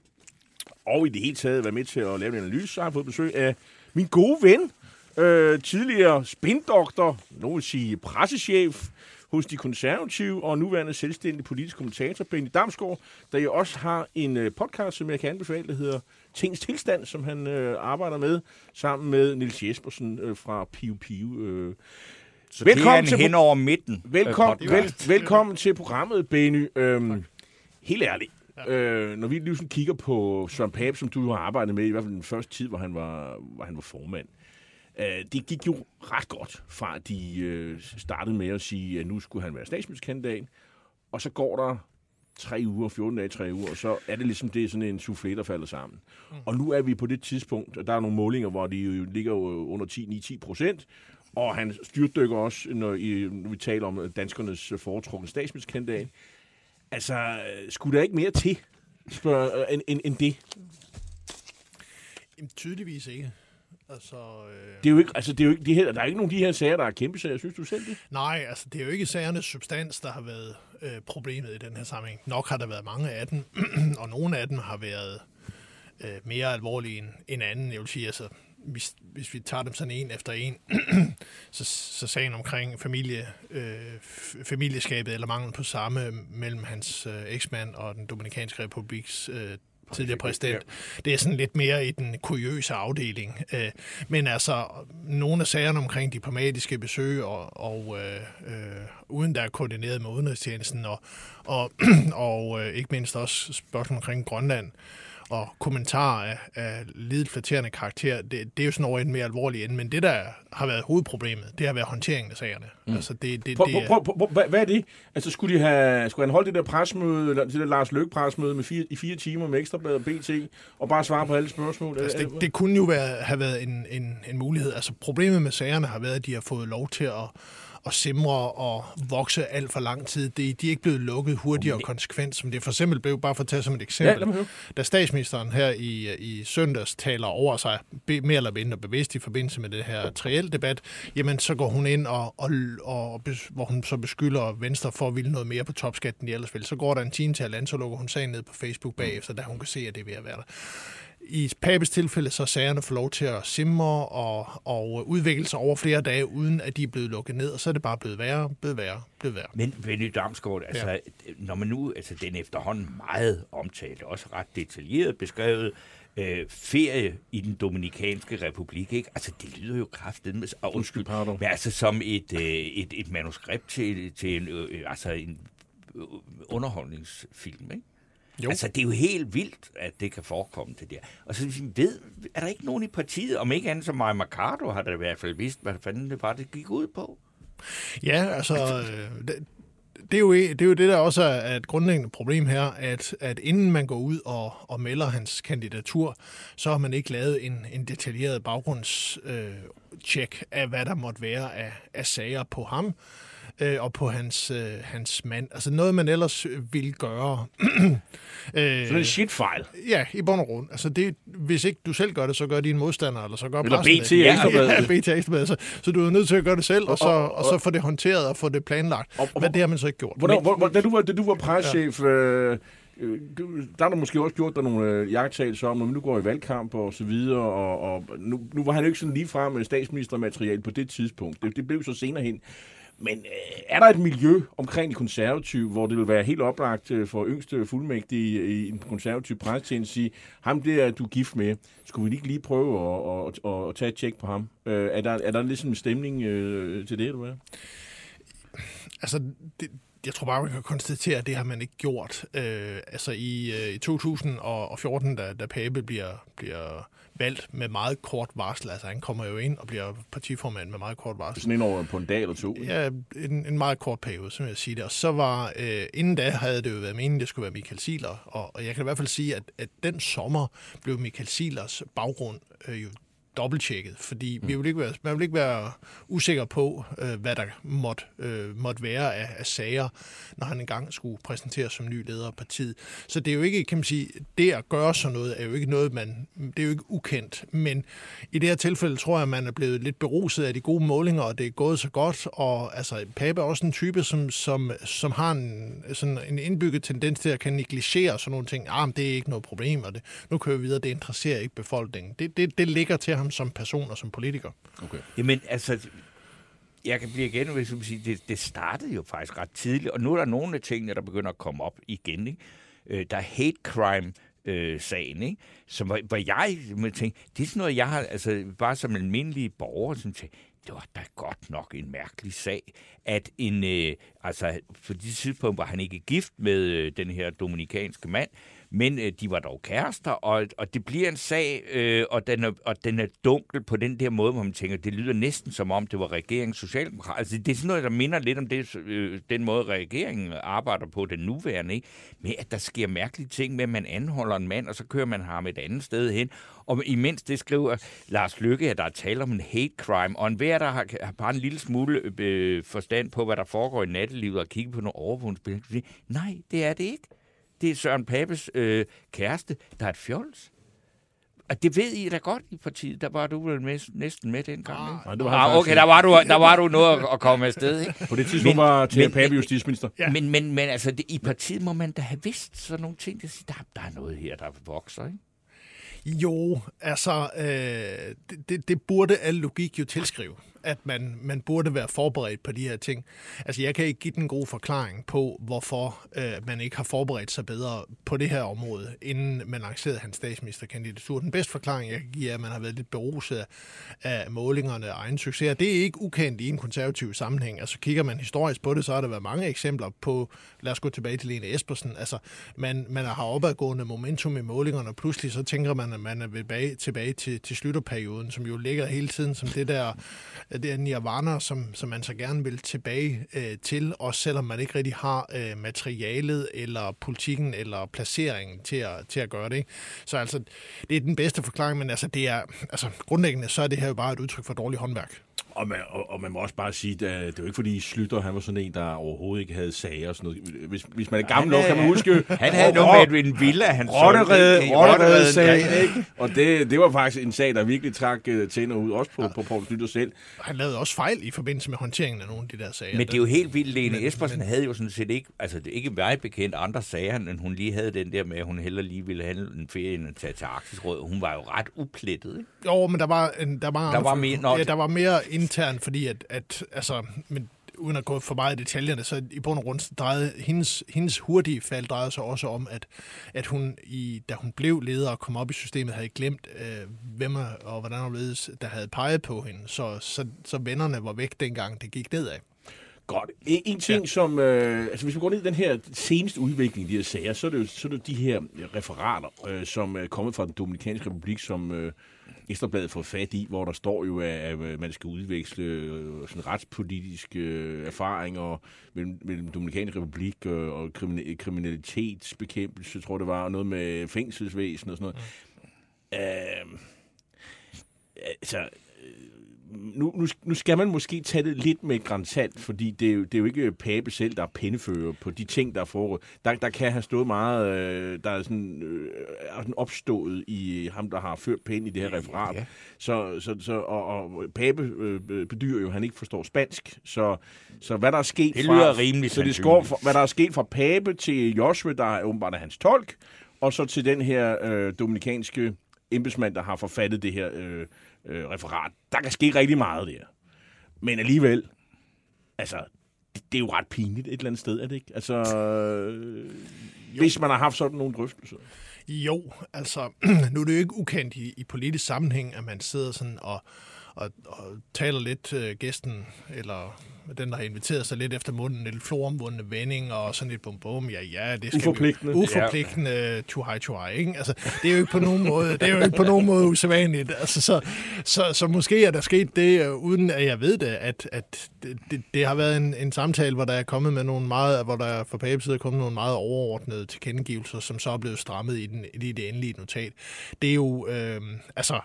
og i det hele taget være med til at lave en analyse, så har jeg fået besøg af min gode ven, øh, tidligere spindoktor, nogen vil sige pressechef hos de konservative, og nuværende selvstændig politisk kommentator, Benny Damsgaard, der jo også har en øh, podcast, som jeg kan anbefale, der hedder Tings Tilstand, som han øh, arbejder med, sammen med Nils Jespersen øh, fra Piu Piu. Øh. så velkommen det er en hen over midten. Velkommen, øh, vel, podcast. velkommen til programmet, Benny. Øhm, helt ærligt. Øh, når vi lige sådan kigger på Søren Pape, som du har arbejdet med, i hvert fald den første tid, hvor han var, hvor han var formand. Øh, det gik jo ret godt, fra de øh, startede med at sige, at nu skulle han være statsministerkandidat. Og så går der tre uger, 14 dage, tre uger, og så er det ligesom det er sådan en soufflé, der falder sammen. Mm. Og nu er vi på det tidspunkt, og der er nogle målinger, hvor de jo ligger jo under 10-9-10 procent, og han styrtdykker også, når, I, når vi taler om danskernes foretrukne statsministerkandidat. Altså, skulle der ikke mere til, spørger, end, end, end det? Jamen, tydeligvis ikke. Altså, øh... Det er jo ikke, altså, det er jo ikke, de her, der er ikke nogen af de her sager, der er kæmpe sager. Synes du selv det? Nej, altså det er jo ikke sagernes substans, der har været øh, problemet i den her sammenhæng. Nok har der været mange af dem, <clears throat> og nogle af dem har været øh, mere alvorlige end, end anden. Jeg vil sige, altså, hvis, hvis vi tager dem sådan en efter en, <clears throat> så, så sagen omkring familie, øh, familieskabet eller mangel på samme mellem hans øh, eksmand og den Dominikanske Republiks øh, tidligere præsident. Det er sådan lidt mere i den kuriøse afdeling. Øh, men altså, nogle af sagerne omkring diplomatiske besøg, og, og øh, øh, uden der er koordineret med udenrigstjenesten, og, og, <clears throat> og øh, ikke mindst også spørgsmål omkring Grønland, og kommentarer af, af lidet flatterende karakter, det, det er jo sådan over en mere alvorlig ende, men det, der har været hovedproblemet, det har været håndteringen af sagerne. Mm. Altså, det, det, prøv, det er... prøv, prøv, prøv, hvad, hvad er det? Altså, skulle, de have, skulle han holde det der presmøde, eller det der Lars Løkke presmøde med fire, i fire timer med ekstrablad og BT, og bare svare på alle spørgsmål? Altså, det, det kunne jo være, have været en, en, en mulighed. Altså, problemet med sagerne har været, at de har fået lov til at og simre og vokse alt for lang tid. Det, de er ikke blevet lukket hurtigere og konsekvent, som det for eksempel blev, bare for at tage som et eksempel. Ja, da statsministeren her i, i søndags taler over sig, be, mere eller mindre bevidst i forbindelse med det her triel debat, jamen så går hun ind, og, og, og, hvor hun så beskylder Venstre for at ville noget mere på topskatten, de ellers vil. Så går der en time til at så lukker hun sagen ned på Facebook bagefter, da hun kan se, at det er ved at være der i Papes tilfælde, så sagerne får lov til at simre og, og udvikle sig over flere dage, uden at de er blevet lukket ned, og så er det bare blevet værre, blevet værre, blevet værre. Men Benny Damsgaard, altså, ja. når man nu, altså den efterhånden meget omtalt, også ret detaljeret beskrevet, øh, ferie i den Dominikanske Republik, ikke? Altså, det lyder jo kraftigt med, og undskyld, Pardon. men altså som et, øh, et, et manuskript til, til en, øh, altså en underholdningsfilm, ikke? Jo. Altså, det er jo helt vildt, at det kan forekomme det der. Og så ved, er der ikke nogen i partiet, om ikke andet som Maja Mercado, har der i hvert fald vidst, hvad fanden det var, det gik ud på? Ja, altså, øh, det, det, er jo, det er jo det, der også er et grundlæggende problem her, at, at inden man går ud og, og melder hans kandidatur, så har man ikke lavet en, en detaljeret baggrundstjek øh, af, hvad der måtte være af, af sager på ham øh, og på hans, øh, hans mand. Altså noget, man ellers ville gøre. <clears throat> øh, så det er en shit-fejl? Ja, i bund og grund. Altså det, hvis ikke du selv gør det, så gør dine modstandere, eller så gør eller pressen BT det. Ja, BT <laughs> Ekstrabladet. Så, så du er nødt til at gøre det selv, og så, og, og, og så få det håndteret og få det planlagt. Og, og, Men det har man så ikke gjort. Hvornår, hvor, hvor, da, du var, da du var preschef... Ja. Øh, der har du måske også gjort der nogle øh, jagttagelser om, når nu går i valgkamp og så videre, og, og nu, nu var han jo ikke sådan lige frem med statsministermateriale på det tidspunkt. Det, det blev så senere hen. Men øh, er der et miljø omkring de konservative, hvor det vil være helt oplagt øh, for yngste fuldmægtige i en konservativ presstjeneste at sige, ham der, du er gift med, skulle vi ikke lige prøve at, at, at, at tage et tjek på ham? Øh, er, der, er der ligesom en stemning øh, til det, du er? Altså, det, jeg tror bare, man kan konstatere, at det har man ikke gjort. Øh, altså i, øh, i 2014, da, da Pape bliver, bliver valgt med meget kort varsel. Altså han kommer jo ind og bliver partiformand med meget kort varsel. Sådan ind over på en dag eller to? Ja, en, en meget kort periode, som jeg siger det. Og så var, øh, inden da havde det jo været meningen, det skulle være Michael Siler. Og, og jeg kan i hvert fald sige, at, at den sommer blev Michael Silers baggrund øh, jo dobbelttjekket, fordi mm. vi vil ikke være, man vil ikke være usikker på, øh, hvad der måtte, øh, måtte være af, af sager, når han engang skulle præsenteres som ny leder af partiet. Så det er jo ikke, kan man sige, det at gøre sådan noget, er jo ikke noget, man, det er jo ikke ukendt, men i det her tilfælde tror jeg, at man er blevet lidt beruset af de gode målinger, og det er gået så godt, og altså, Pape er også en type, som, som, som har en, sådan en indbygget tendens til at kan negligere sådan nogle ting. Ah, men det er ikke noget problem, og det, nu kører vi videre, det interesserer ikke befolkningen. Det, det, det ligger til ham ham som person og som politiker. Okay. Jamen, altså, jeg kan blive igen, hvis jeg sige, det, det startede jo faktisk ret tidligt, og nu er der nogle af tingene, der begynder at komme op igen. Ikke? Øh, der er hate crime, øh, sagen, ikke? Som, hvor, hvor jeg tænkte, det er sådan noget, jeg har, altså bare som almindelig borger, som tænkte, det var da godt nok en mærkelig sag, at en, øh, altså på de tidspunkt var han ikke gift med øh, den her dominikanske mand, men øh, de var dog kærester, og, og det bliver en sag, øh, og, den er, og den er dunkel på den der måde, hvor man tænker, det lyder næsten som om, det var regeringens socialdemokrat. Altså, det er sådan noget, der minder lidt om det, øh, den måde, regeringen arbejder på, den nuværende, ikke? med at der sker mærkelige ting med, at man anholder en mand, og så kører man ham et andet sted hen. Og imens det skriver Lars Lykke, at der er tale om en hate crime, og enhver, der har, har bare en lille smule øh, øh forstand på, hvad der foregår i nattelivet, og kigger på nogle overvågningsbilleder, nej, det er det ikke. Det er Søren Papes øh, kæreste, der er et fjols. Og det ved I da godt i partiet. Der var du vel med, næsten med dengang, ikke? Nej, det var Ah, faktisk okay, der var, du, der var du noget at, at komme afsted, ikke? På det tidspunkt Men- var Thea men- Pape justitsminister. Ja. Men, men, men altså, det, i partiet må man da have vidst sådan nogle ting. Der, siger, der, der er noget her, der vokser, ikke? Jo, altså, øh, det, det, det burde al logik jo tilskrive, at man, man burde være forberedt på de her ting. Altså, jeg kan ikke give den gode forklaring på, hvorfor øh, man ikke har forberedt sig bedre på det her område, inden man lancerede hans statsministerkandidatur. Den bedste forklaring, jeg kan give, er, at man har været lidt beruset af målingerne og egen succes. Det er ikke ukendt i en konservativ sammenhæng. Altså, kigger man historisk på det, så har der været mange eksempler på, lad os gå tilbage til Lene Espersen, altså, man, man har opadgående momentum i målingerne, og pludselig så tænker man, at man er tilbage, tilbage til, til slutterperioden, som jo ligger hele tiden som det der, det der nirvana, som, som man så gerne vil tilbage øh, til, også selvom man ikke rigtig har øh, materialet, eller politikken, eller placeringen til at, til at gøre det. Ikke? Så altså, det er den bedste forklaring, men altså, det er, altså, grundlæggende så er det her jo bare et udtryk for dårlig håndværk. Og man, og, og man må også bare sige, at det er jo ikke fordi Slytter, han var sådan en, der overhovedet ikke havde sager og sådan noget. Hvis, hvis man er gammel nok, kan man huske... Han havde noget med en villa, han Rotterede? Rotterede sag, ja. ikke? Og det, det var faktisk en sag, der virkelig trak uh, tænder ud, også på, på Poul Slytter selv. Han lavede også fejl i forbindelse med håndteringen af nogle af de der sager. Men det er jo helt vildt. Lene Men- Espersen havde jo sådan set ikke, altså det er ikke meget bekendt andre sager, end hun lige havde den der med, at hun heller lige ville have en ferie end at tage til Arktisråd. Hun var jo ret uplettet, ikke? Jo, men der var, en, der var, Der var mere- ja, der var mere intern, fordi at, at altså, men uden at gå for meget i detaljerne, så i bund og grund drejede hendes, hendes hurtige fald drejede sig også om, at, at hun, i, da hun blev leder og kom op i systemet, havde glemt, øh, hvem er- og hvordan og hvorledes, der havde peget på hende. Så, så, så vennerne var væk dengang, det gik nedad. Godt. En, en ting, ja. som... Øh, altså, hvis vi går ned i den her seneste udvikling, de her sager, så er det jo, så er det jo de her referater, øh, som er kommet fra den Dominikanske Republik, som øh, Ekstrabladet får fat i, hvor der står jo, at, man skal udveksle øh, sådan retspolitiske øh, erfaringer mellem, mellem Dominikanske Republik og kriminal, kriminalitetsbekæmpelse, tror det var, og noget med fængselsvæsen og sådan noget. Mm. Øh, altså, nu, nu, nu skal man måske tage det lidt med grænsalt, fordi det er, jo, det er jo ikke Pape selv, der er pindefører på de ting, der er foregået. Der, der kan have stået meget, øh, der er sådan, øh, er sådan opstået i ham, der har ført pind i det her referat. Ja. Så, så, så, og, og Pape øh, bedyrer jo, at han ikke forstår spansk. Så, så hvad der er sket Det fra... lyder rimeligt Så det går fra, hvad der er sket fra Pape til Joshua, der er åbenbart er hans tolk, og så til den her øh, dominikanske embedsmand, der har forfattet det her øh, øh, referat. Der kan ske rigtig meget der. Men alligevel, altså, det, det er jo ret pinligt et eller andet sted, er det ikke? Altså, øh, hvis man har haft sådan nogle drøftelser. Jo, altså, <clears throat> nu er det jo ikke ukendt i, i politisk sammenhæng, at man sidder sådan og, og, og taler lidt øh, gæsten, eller den, der har inviteret sig lidt efter munden, lidt floromvundne vending, og sådan lidt bum bum, ja, ja, det skal Uforpligtende. Vi, uforpligtende, to high to high, ikke? Altså, det er jo ikke på nogen måde, det er jo ikke på nogen måde usædvanligt. Altså, så, så, så måske er der sket det, øh, uden at jeg ved det, at, at det, det, det har været en, en samtale, hvor der er kommet med nogle meget, hvor der fra Papes side er kommet nogle meget overordnede tilkendegivelser, som så er blevet strammet i, den, i det endelige notat. Det er jo, øh, altså,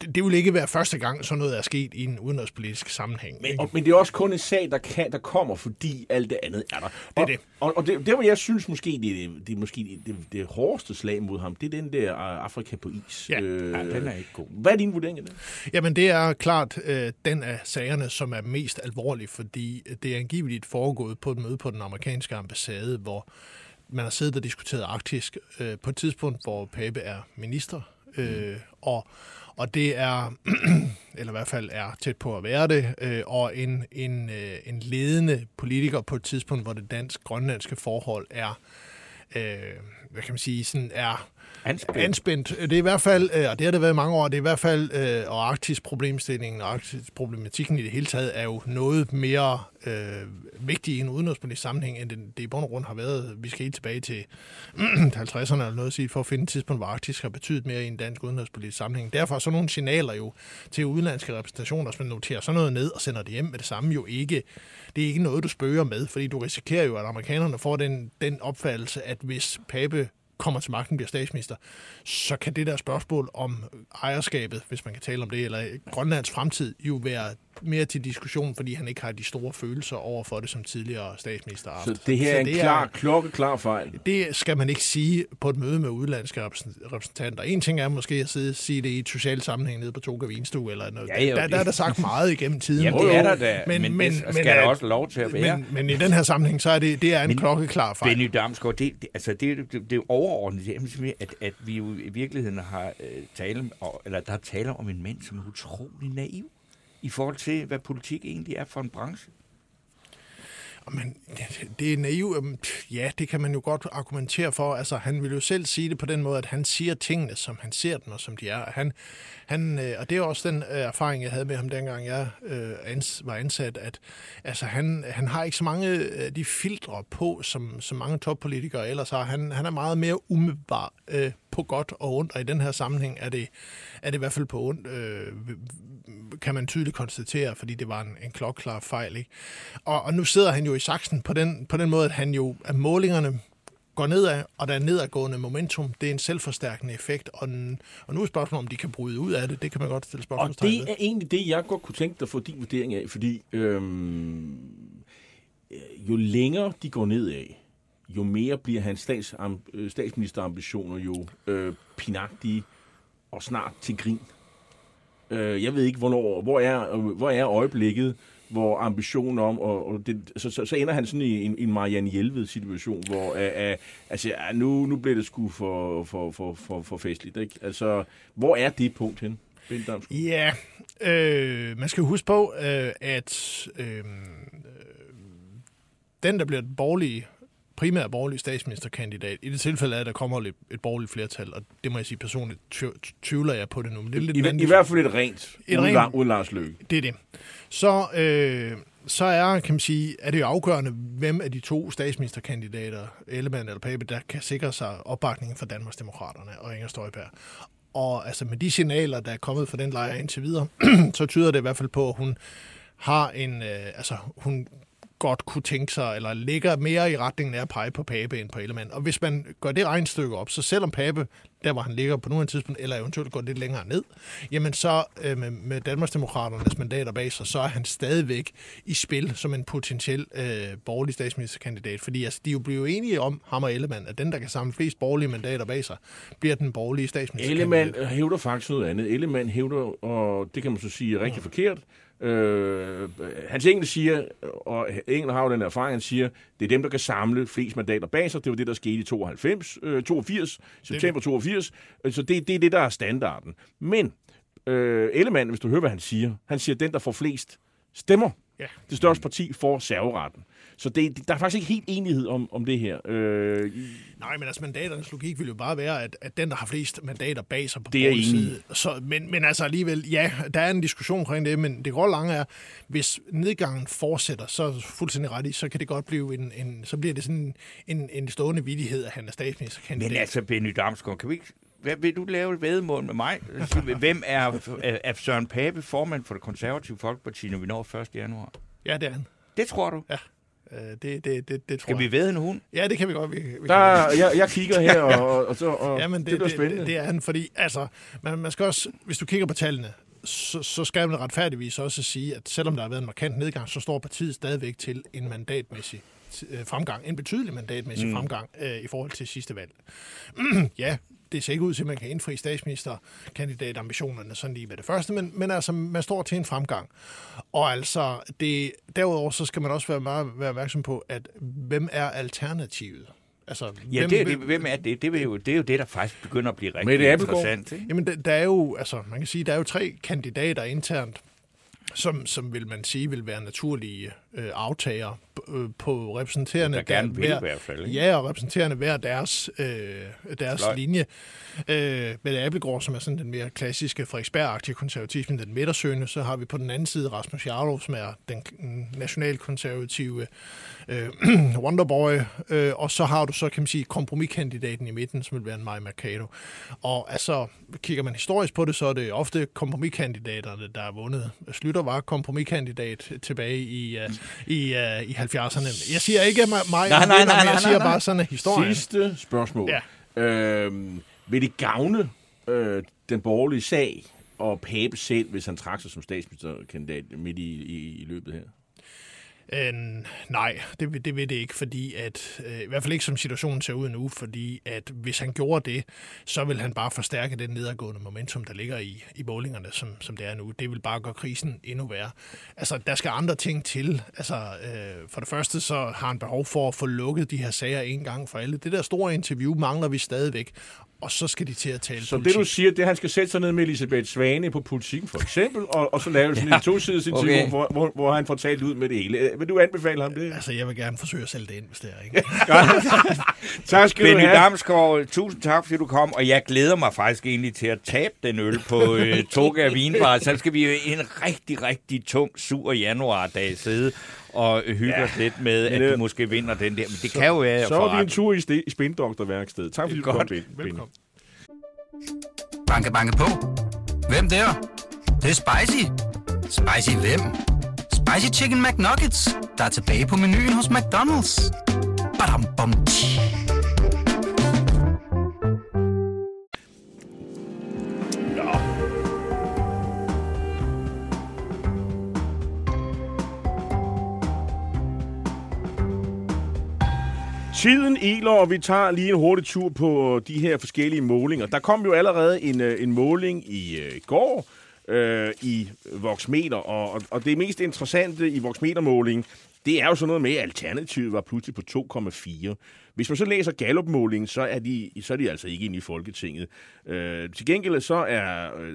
det, det vil ikke være første gang, sådan noget er sket i en udenrigspolitisk sammenhæng. Men, og, men det er også kun en sag, der, kan, der kommer, fordi alt det andet er der. er og, det. Og, og det, det, hvor jeg synes måske, det, er- det er måske det, det, det hårdeste slag mod ham, det er den der uh, Afrika på is. Ja. Øh, Ja, den er ikke god. Hvad er din vurdering af det? Jamen, det er klart øh, den af sagerne, som er mest alvorlig, fordi det er angiveligt foregået på et møde på den amerikanske ambassade, hvor man har siddet og diskuteret arktisk øh, på et tidspunkt, hvor Pape er minister, øh, og, og det er, <clears throat> eller i hvert fald er tæt på at være det, øh, og en, en, øh, en ledende politiker på et tidspunkt, hvor det dansk-grønlandske forhold er, øh, hvad kan man sige, sådan er Anspændt. anspændt. Det er i hvert fald, øh, og det har det været i mange år, det er i hvert fald, øh, og Arktis problemstillingen og Arktis problematikken i det hele taget er jo noget mere øh, vigtig i en udenrigspolitisk sammenhæng, end det, det i bund og grund har været. Vi skal helt tilbage til <clears throat> 50'erne eller noget at sige, for at finde et tidspunkt, hvor Arktis har betydet mere i en dansk udenrigspolitisk sammenhæng. Derfor er sådan nogle signaler jo til udenlandske repræsentationer, som noterer sådan noget ned og sender det hjem med det samme, jo ikke, det er ikke noget, du spøger med, fordi du risikerer jo, at amerikanerne får den, den opfattelse, at hvis Pape kommer til magten bliver statsminister, så kan det der spørgsmål om ejerskabet, hvis man kan tale om det, eller Grønlands fremtid, jo være mere til diskussion, fordi han ikke har de store følelser over for det som tidligere statsminister. Så det her er en klar, er, klokkeklar fejl? Det skal man ikke sige på et møde med udlandske repræsentanter. En ting er måske at sidde sige det i et socialt sammenhæng nede på Toga Vinstue, eller noget. Ja, jo, der, der er der sagt meget igennem tiden. Jamen, det er der da, men, men, men skal men, der også lov til at være. Men, men i den her sammenhæng, så er det, det er en men, klokkeklar fejl. Benny Damsgaard, det, det, altså, det, det, det er overordnet, det er, at, at vi jo i virkeligheden har øh, tale, eller der er tale om en mand, som er utrolig naiv i forhold til, hvad politik egentlig er for en branche? Men det er naivt. Øhm, ja, det kan man jo godt argumentere for. Altså, han vil jo selv sige det på den måde, at han siger tingene, som han ser dem, og som de er. Han, han, øh, og det er også den øh, erfaring, jeg havde med ham, dengang jeg øh, var ansat, at altså, han, han har ikke så mange af de filtre på, som, som mange toppolitikere ellers har. Han, han er meget mere umiddelbar øh, på godt og ondt, og i den her sammenhæng er det, er det i hvert fald på ondt, øh, kan man tydeligt konstatere, fordi det var en, en klokklar fejl. Ikke? Og, og nu sidder han jo i saksen på den, på den måde, at han jo, at målingerne går nedad, og der er nedadgående momentum. Det er en selvforstærkende effekt, og, en, og nu er spørgsmålet, om de kan bryde ud af det. Det kan man godt stille spørgsmål Og det er egentlig det, jeg godt kunne tænke dig at få din vurdering af, fordi øhm, jo længere de går nedad, jo mere bliver hans stats, øh, statsministerambitioner jo øh, pinagtige og snart til grin. Øh, jeg ved ikke, hvornår, hvor, er, hvor er øjeblikket, hvor ambitionen om, og, og det, så, så, så ender han sådan i en, en Marianne Hjelved-situation, hvor uh, uh, altså, nu, nu bliver det sgu for, for, for, for, for festligt. Ikke? Altså, hvor er det punkt hen? Ja, øh, man skal huske på, øh, at øh, den, der bliver den borgerlige primært borgerlig statsministerkandidat. I det tilfælde er, at der kommer et, et borgerligt flertal, og det må jeg sige personligt, tvivler jeg på det nu. Men det er lidt I, I hvert fald et rent, et uden, rent uden Lars Løkke. Det er det. Så, øh, så er, kan man sige, er det jo afgørende, hvem af de to statsministerkandidater, Ellemann eller Pape, der kan sikre sig opbakningen fra Danmarksdemokraterne og Inger Støjberg. Og altså med de signaler, der er kommet fra den lejr indtil videre, <clears throat> så tyder det i hvert fald på, at hun har en, øh, altså hun godt kunne tænke sig, eller ligger mere i retningen af at pege på Pape end på Ellemann. Og hvis man gør det regnstykke op, så selvom Pape, der hvor han ligger på nuværende tidspunkt, eller eventuelt går lidt længere ned, jamen så øh, med, med Danmarksdemokraternes mandater bag sig, så er han stadigvæk i spil som en potentiel øh, borgerlig statsministerkandidat. Fordi altså, de er jo blevet enige om, ham og Ellemann, at den, der kan samle flest borgerlige mandater bag sig, bliver den borgerlige statsministerkandidat. Ellemann hævder faktisk noget andet. Ellemann hævder, og det kan man så sige er rigtig ja. forkert, Øh, Hans Engel siger, og Engel har jo den erfaring, han siger, det er dem, der kan samle flest mandater bag sig. Det var det, der skete i 92, øh, 82, september 82. Så det, det er det, der er standarden. Men øh, Ellemann, hvis du hører, hvad han siger, han siger, den, der får flest stemmer, ja. det største parti får serveretten. Så det, der er faktisk ikke helt enighed om, om det her. Øh, Nej, men altså mandaternes logik vil jo bare være, at, at den, der har flest mandater bag sig på det er side. Så, men, men altså alligevel, ja, der er en diskussion omkring det, men det går lange er, hvis nedgangen fortsætter, så fuldstændig ret i, så kan det godt blive en, en så bliver det sådan en, en stående vidighed, at han er statsministerkandidat. Men altså, Benny Damsgaard, kan vi ikke hvad, vil du lave et vedmål med mig? <laughs> Hvem er, er, er Søren Pape formand for det konservative Folkeparti, når vi når 1. januar? Ja, det er han. Det tror du? Ja. Øh, det, det, det, det tror Skal vi ved en hund? Ja, det kan vi godt. Vi, vi der, jeg, jeg kigger her, <laughs> og, og, så, og ja, men det, det bliver spændende. Det, det er han, fordi altså, man, man skal også, hvis du kigger på tallene, så, så skal man retfærdigvis også sige, at selvom der har været en markant nedgang, så står partiet stadigvæk til en mandatmæssig øh, fremgang, en betydelig mandatmæssig mm. fremgang øh, i forhold til sidste valg. <clears throat> ja, det ser ikke ud til, at man kan indfri statsministerkandidatambitionerne sådan lige med det første, men, men altså, man står til en fremgang. Og altså, det, derudover så skal man også være meget være opmærksom på, at hvem er alternativet? Altså, ja, hvem, det, det, hvem er det? Det er, jo, det er jo det, der faktisk begynder at blive rigtig interessant. Ikke? Jamen, der, der er jo, altså, man kan sige, der er jo tre kandidater internt, som, som vil man sige vil være naturlige øh, aftager på repræsenterende Der gerne vil i hver, hvert fald. ikke? Ja, og repræsenterende hver deres, øh, deres linje. Øh, Mette Appelgaard, som er sådan den mere klassiske Frederiksberg-aktive konservatisme, den midtersøgende, så har vi på den anden side Rasmus Jarlov, som er den nationalkonservative øh, <clears throat> Wonderboy, øh, og så har du så, kan man sige, kompromiskandidaten i midten, som vil være en Maja Mercado. Og altså, kigger man historisk på det, så er det ofte kompromiskandidaterne, der er vundet. Slytter var kompromiskandidat tilbage i, uh, i, uh, i 70'erne. Jeg siger ikke, at mig, mig Nej, nej, nej, men nej, jeg nej, siger nej. bare sådan, at historien... Sidste spørgsmål. Ja. Øhm, vil det gavne øh, den borgerlige sag og Pape selv, hvis han trak sig som statsministerkandidat midt i, i, i løbet her? Øh, nej, det, det vil det ikke, fordi at, øh, i hvert fald ikke som situationen ser ud nu, fordi at hvis han gjorde det, så vil han bare forstærke den nedadgående momentum, der ligger i, i målingerne, som, som det er nu. Det vil bare gøre krisen endnu værre. Altså, der skal andre ting til. Altså, øh, for det første så har han behov for at få lukket de her sager en gang for alle. Det der store interview mangler vi stadigvæk, og så skal de til at tale Så politik. det, du siger, det er, at han skal sætte sig ned med Elisabeth Svane på politikken, for eksempel, og, og så lave sådan en <laughs> tosidig interview, okay. hvor, hvor, hvor han får talt ud med det hele. Øh, Vil du anbefale ham det? Altså, jeg vil gerne forsøge at sælge det ind, hvis det er, ikke? <laughs> Tak skal du Benny have. Damsgaard, tusind tak, fordi du kom, og jeg glæder mig faktisk egentlig til at tabe den øl på øh, Toga Vinbar. Så skal vi jo en rigtig, rigtig tung, sur januardag sidde og hygge Ja. os lidt med, Men, at du øh, måske vinder den der. Men det kan jo være, Så var vi en tur i, sti- i Spindoktorværkstedet. Tak fordi du kom. Benny. Velkommen. Banke, banke på. Hvem der? Det, det er spicy. Spicy hvem? Spicy Chicken McNuggets, der er tilbage på menuen hos McDonald's. Badum, bom, tji. Tiden eler, og vi tager lige en hurtig tur på øh, de her forskellige målinger. Der kom jo allerede en, øh, en måling i øh, går øh, i Voxmeter, og, og- og det mest interessante i Voxmeter-målingen, det er jo sådan noget med, at alternativet var pludselig på 2,4. Hvis man så læser Gallup-målingen, så er, de, så er de altså ikke inde i Folketinget. Øh, til gengæld så er øh,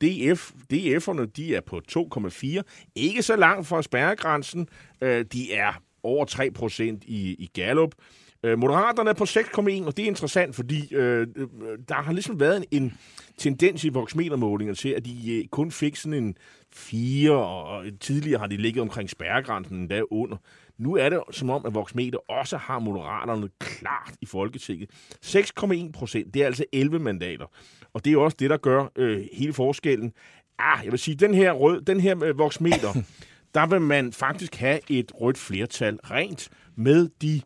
DF, DF'erne, de er på 2,4. Ikke så langt fra spærregrænsen. Øh, de er over 3 procent i, i Gallup. Øh, Moderaterne er på 6,1, og det er interessant, fordi øh, øh, der har ligesom været en, en tendens i voksmetermålinger til, at de øh, kun fik sådan en 4, og, tidligere har de ligget omkring spærregrænsen endda under. Nu er det som om, at voksmeter også har moderaterne klart i Folketinget. 6,1 procent, det er altså 11 mandater. Og det er også det, der gør øh, hele forskellen. Ah, jeg vil sige, den her, rød, den her øh, voksmeter, <laughs> der vil man faktisk have et rødt flertal rent med de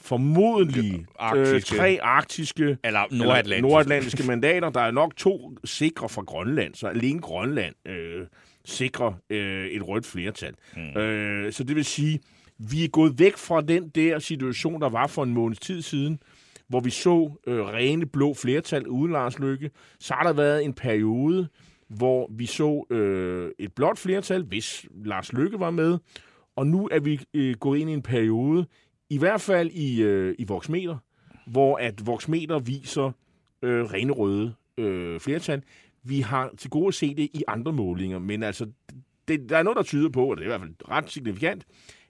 formodentlig øh, Arktiske. tre arktiske Eller nordatlantiske. nordatlantiske mandater. Der er nok to sikre fra Grønland, så alene Grønland øh, sikrer øh, et rødt flertal. Mm. Øh, så det vil sige, vi er gået væk fra den der situation, der var for en måneds tid siden, hvor vi så øh, rene blå flertal uden Lars Lykke. Så har der været en periode, hvor vi så øh, et blåt flertal, hvis Lars Lykke var med. Og nu er vi øh, gået ind i en periode, i hvert fald i, øh, i Voxmeter, hvor at Voxmeter viser øh, rene røde øh, flertal. Vi har til gode at se det i andre målinger, men altså, det, der er noget, der tyder på, og det er i hvert fald ret signifikant,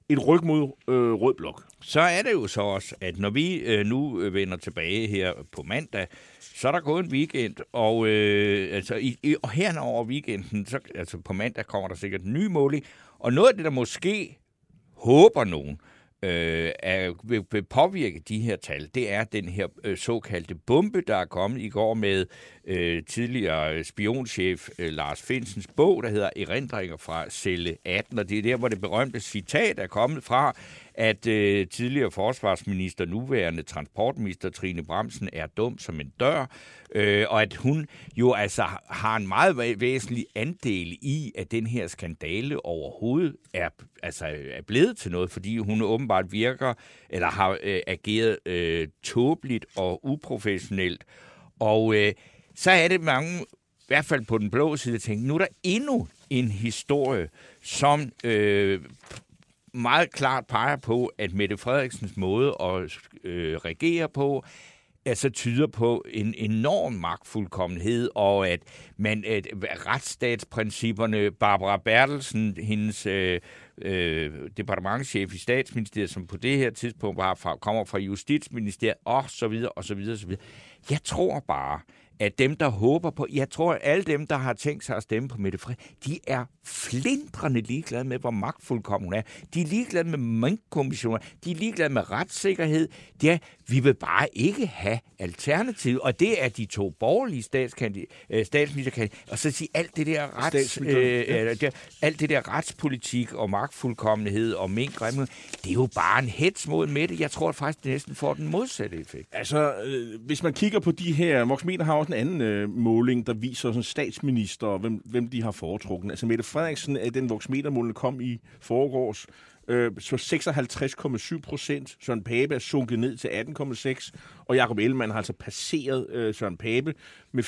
et ryg mod øh, rød blok. Så er det jo så også, at når vi øh, nu øh, vender tilbage her på mandag, så er der gået en weekend, og, øh, altså, i, i, og her over weekenden, så, altså på mandag kommer der sikkert en ny måling, og noget af det, der måske håber nogen, øh, er, vil, vil påvirke de her tal, det er den her øh, såkaldte bombe, der er kommet i går med øh, tidligere spionchef øh, Lars Finsens bog, der hedder Erindringer fra celle 18, og det er der, hvor det berømte citat er kommet fra, at øh, tidligere forsvarsminister, nuværende transportminister Trine Bremsen er dum som en dør, øh, og at hun jo altså har en meget væsentlig andel i, at den her skandale overhovedet er, altså, er blevet til noget, fordi hun åbenbart virker, eller har øh, ageret øh, tåbeligt og uprofessionelt. Og øh, så er det mange, i hvert fald på den blå side, tænker, nu er der endnu en historie, som øh, meget klart peger på, at Mette Frederiksens måde at øh, regere på, altså tyder på en enorm magtfuldkommenhed, og at man at retsstatsprincipperne, Barbara Bertelsen, hendes øh, øh, departementchef i statsministeriet, som på det her tidspunkt var fra, kommer fra Justitsministeriet, og så videre, og så videre, og så videre. Jeg tror bare, at dem, der håber på... Jeg tror, at alle dem, der har tænkt sig at stemme på Mette Frederiksen, de er flindrende ligeglade med, hvor magtfuldkommen hun er. De er ligeglade med minkkommissioner. De er ligeglade med retssikkerhed. Det er, vi vil bare ikke have alternativ. Og det er de to borgerlige øh, statsministerkandidater. Og så sige alt det der rets, øh, ja. alt det der retspolitik og magtfuldkommenhed og mink, det er jo bare en hets mod Mette. Jeg tror faktisk, det næsten får den modsatte effekt. Altså, øh, hvis man kigger på de her... Voxmeter har også en anden øh, måling, der viser sådan statsminister, hvem, hvem de har foretrukket. Altså, Mette Frederiksen øh, den voksmetermåling kom i foregårs, øh, så 56,7 procent. Søren Pape er sunket ned til 18,6, og Jacob Ellemann har altså passeret øh, Søren Pape med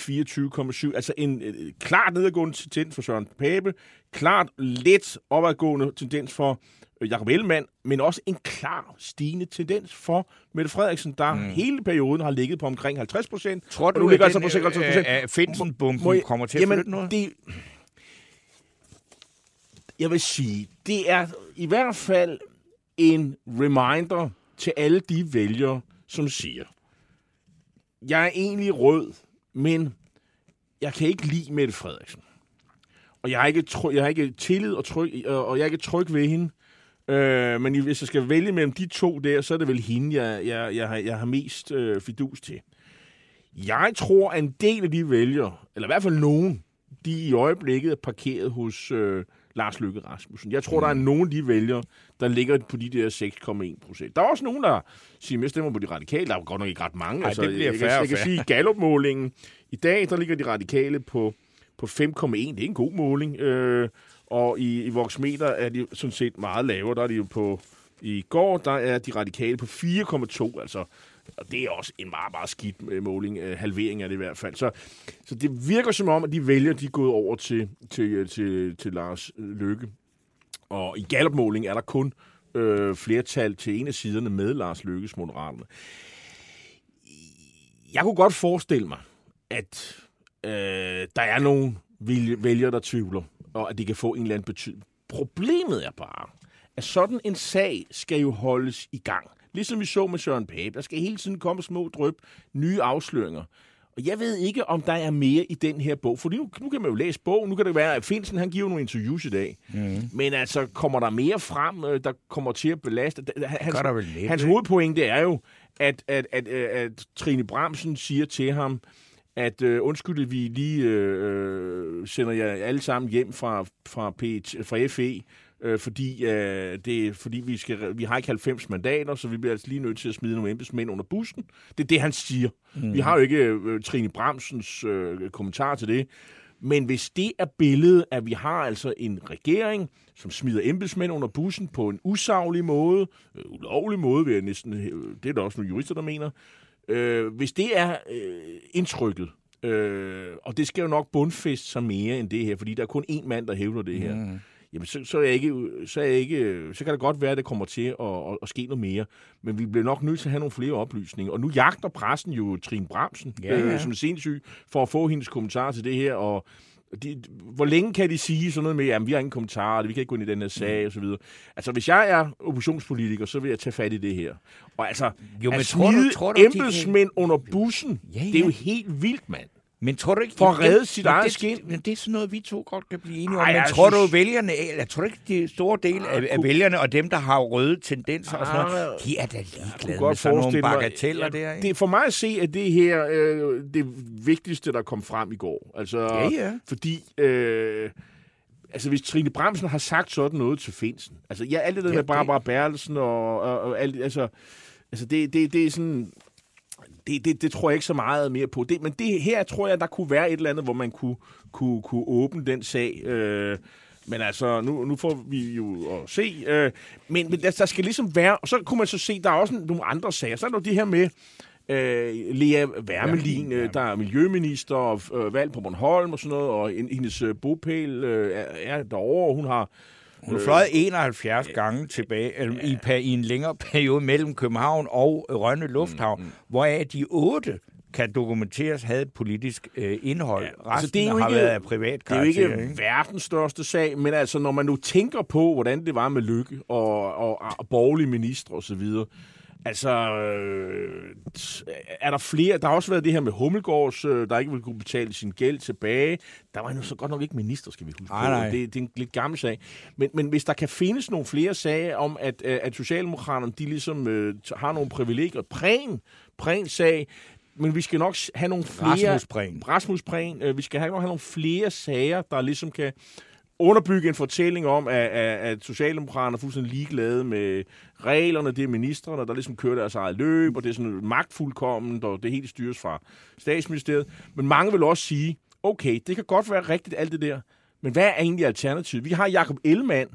24,7. Altså en øh, klart nedadgående tendens for Søren Pape, klart let opadgående tendens for øh, Jacob Ellemann, men også en klar stigende tendens for Mette Frederiksen, der mm. hele perioden har ligget på omkring 50 procent. Tror du, at, altså på 56 procent? At Finsen-bomben kommer til at jamen, flytte noget? Det, jeg vil sige, det er i hvert fald en reminder til alle de vælgere, som siger, jeg er egentlig rød, men jeg kan ikke lide Mette Frederiksen. Og jeg har ikke, tryg, jeg har ikke tillid og, tryg, øh, og jeg er ikke tryg ved hende. Øh, men hvis jeg skal vælge mellem de to der, så er det vel hende, jeg, jeg, jeg, har, jeg har mest øh, fidus til. Jeg tror, at en del af de vælgere, eller i hvert fald nogen, de i øjeblikket er parkeret hos øh, Lars Løkke Rasmussen. Jeg tror, mm. der er mm. nogen de vælgere, der ligger på de der 6,1 procent. Der er også nogen, der siger, at jeg stemmer på de radikale. Der er godt nok ikke ret mange. Ej, altså, det bliver jeg, jeg, jeg kan sige, Gallup-målingen i dag, der ligger de radikale på, på 5,1. Det er en god måling. Øh, og i, i Voxmeter er de sådan set meget lavere. Der er de jo på... I går, der er de radikale på 4,2, altså og det er også en meget, meget skidt øh, måling. Øh, halvering er det i hvert fald. Så, så det virker som om, at de vælger, de er gået over til, til, øh, til, til Lars Løkke. Og i gallup er der kun øh, flertal til en af siderne med Lars Løkkes Moderaterne. Jeg kunne godt forestille mig, at øh, der er nogle vælgere, der tvivler, og at det kan få en eller anden betydning. Problemet er bare, at sådan en sag skal jo holdes i gang. Ligesom vi så med Søren Pape. Der skal hele tiden komme små drøb, nye afsløringer. Og jeg ved ikke, om der er mere i den her bog. For nu, nu kan man jo læse bogen. Nu kan det være, at Finsen han giver nogle interviews i dag. Mm. Men altså, kommer der mere frem, øh, der kommer til at belaste? Hans, der vel lidt, hans hovedpointe er jo, at, at, at, at, at Trine Bramsen siger til ham, at øh, undskyld, vi lige øh, øh sender jer alle sammen hjem fra, fra, P, fra FE, øh, fordi, øh, det, fordi vi, skal, vi har ikke 90 mandater, så vi bliver altså lige nødt til at smide nogle embedsmænd under bussen. Det er det, han siger. Mm. Vi har jo ikke øh, Trine Bramsens øh, kommentar til det. Men hvis det er billedet, at vi har altså en regering, som smider embedsmænd under bussen på en usaglig måde, øh, ulovlig måde, vil jeg næsten, øh, det er der også nogle jurister, der mener, øh, hvis det er øh, indtrykket, øh, og det skal jo nok bundfeste sig mere end det her, fordi der er kun én mand, der hævder det her, mm jamen så, så, er jeg ikke, så, er jeg ikke, så kan det godt være, at det kommer til at, at, at ske noget mere. Men vi bliver nok nødt til at have nogle flere oplysninger. Og nu jagter pressen jo Trine Bramsen, ja, ja. Øh, som er sindssyg, for at få hendes kommentarer til det her. Og de, hvor længe kan de sige sådan noget med, at vi har ingen kommentarer, vi kan ikke gå ind i den her sag, mm. og så videre. Altså, hvis jeg er oppositionspolitiker, så vil jeg tage fat i det her. Og altså, jo, men at tror du, tror du, embedsmænd kan... under bussen, ja, ja. det er jo helt vildt, mand. Men tror du ikke... For at redde sit eget det, skin? Men det er sådan noget, vi to godt kan blive enige om. Ej, men tror synes... du, vælgerne... Jeg tror ikke, de store del af, af vælgerne og dem, der har røde tendenser og sådan noget, de er da ligeglade med sådan nogle bagateller ja, der. Ikke? Det, for mig at se, at det her øh, det vigtigste, der kom frem i går. Altså, ja, ja. Fordi... Øh, altså hvis Trine Bramsen har sagt sådan noget til Finsen, altså ja, alt det der ja, med Barbara Bertelsen og, og, og alt, altså, altså det, det, det er sådan, det, det, det tror jeg ikke så meget mere på. Det, men det her tror jeg, der kunne være et eller andet, hvor man kunne, kunne, kunne åbne den sag. Øh, men altså, nu, nu får vi jo at se. Øh, men men der, der skal ligesom være... Og så kunne man så se, der er også nogle andre sager. Så er der det her med... Øh, Lea Wermelin, øh, der er miljøminister og øh, valgt på Bornholm og sådan noget, og hendes øh, bopæl øh, er, er derovre. Hun har hun har fløjet 71 øh, gange tilbage eller, i, i en længere <laughs> periode mellem København og Rønne Lufthavn, mm, mm. hvoraf de otte kan dokumenteres, havde et politisk øh, indhold. Ja, altså, Resten det er jo har ikke- været af privat Det er jo karakter. ikke verdens største sag, men altså, når man nu tænker på, hvordan det var med Lykke og, og, og borgerlige ministre osv., altså, øh, er der flere? Der har også været det her med Hummelgårds, øh, der ikke ville kunne betale sin gæld tilbage. Der var jo så godt nok ikke minister, skal vi huske på. nej. Det, det er en lidt gammel sag. Men, men hvis der kan findes nogle flere sager om, at, øh, at Socialdemokraterne, de ligesom øh, har nogle privilegier. Præn, Præn sag, men vi skal nok have nogle flere... Rasmus Prehn. Rasmus Prehn. Øh, vi skal have, nok have nogle flere sager, der ligesom kan underbygge en fortælling om, at, at, at Socialdemokraterne er fuldstændig ligeglade med reglerne. Det er ministerne, der ligesom kører deres eget løb, og det er sådan magtfuldkomment, og det hele styres fra statsministeriet. Men mange vil også sige, okay, det kan godt være rigtigt alt det der, men hvad er egentlig alternativet? Vi har Jakob Ellemann,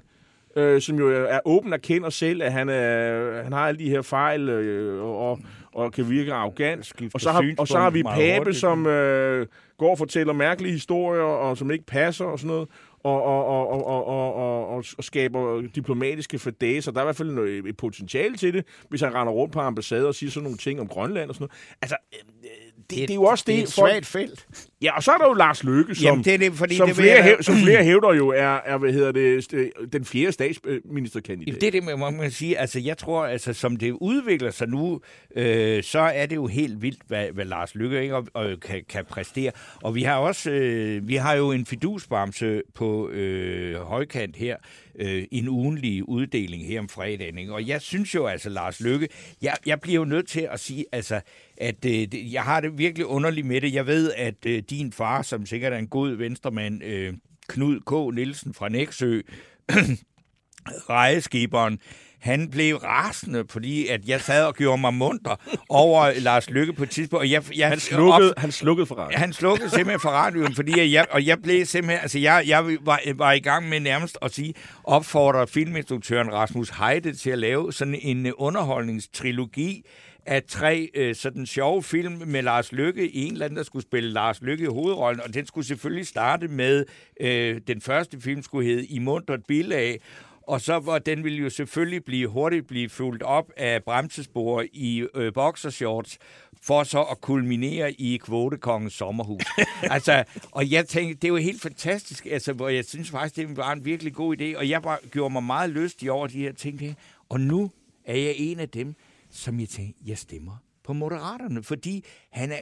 øh, som jo er åben og kender selv, at han, er, han har alle de her fejl øh, og, og kan virke arrogant. Og så har, og så har vi Pape, som øh, går og fortæller mærkelige historier, og som ikke passer og sådan noget, og, og, og, og, og, og, og, og, og skaber diplomatiske fordæser. Der er i hvert fald noget, et potentiale til det, hvis han render rundt på ambassader og siger sådan nogle ting om Grønland og sådan noget. Altså, øh, øh, det, det, det er jo også det. Det er et svagt felt. Ja, og så er der jo Lars Løkke, som, Jamen, det er det, fordi som, det flere, hæv, som flere hævder jo er, er hvad hedder det, den fjerde statsministerkandidat. Jamen, det er det, man kan sige. Altså, jeg tror, altså, som det udvikler sig nu, øh, så er det jo helt vildt, hvad, hvad Lars Lykke ikke, og, og kan, kan præstere. Og vi har også, øh, vi har jo en fidusbamse på øh, højkant her, øh, en ugenlig uddeling her om fredagen. Ikke? Og jeg synes jo altså, Lars Lykke, jeg, jeg bliver jo nødt til at sige, altså, at øh, jeg har det virkelig underligt med det. Jeg ved, at øh, din far, som sikkert er en god venstremand, øh, Knud K. Nielsen fra Næksø, <clears throat> rejeskiberen, han blev rasende, fordi at jeg sad og gjorde mig munter over Lars Lykke på et tidspunkt. Og jeg, jeg, Han slukkede, han slukkede for radioen. han slukkede simpelthen for radioen, fordi jeg, og jeg blev simpelthen, altså jeg, jeg var, var i gang med nærmest at sige, opfordre filminstruktøren Rasmus Heide til at lave sådan en underholdningstrilogi af tre øh, sådan sjove film med Lars Lykke. En eller anden, der skulle spille Lars Lykke i hovedrollen, og den skulle selvfølgelig starte med, øh, den første film skulle hedde I muntert bilag, og så var den ville jo selvfølgelig blive hurtigt blive fuldt op af bremsespor i øh, boxershorts, for så at kulminere i kvotekongens sommerhus. <laughs> altså, og jeg tænkte, det er jo helt fantastisk, altså, hvor jeg synes faktisk, det var en virkelig god idé, og jeg bare gjorde mig meget lystig over de her ting. ikke? Og nu er jeg en af dem, som jeg tænker, jeg stemmer på Moderaterne, fordi han er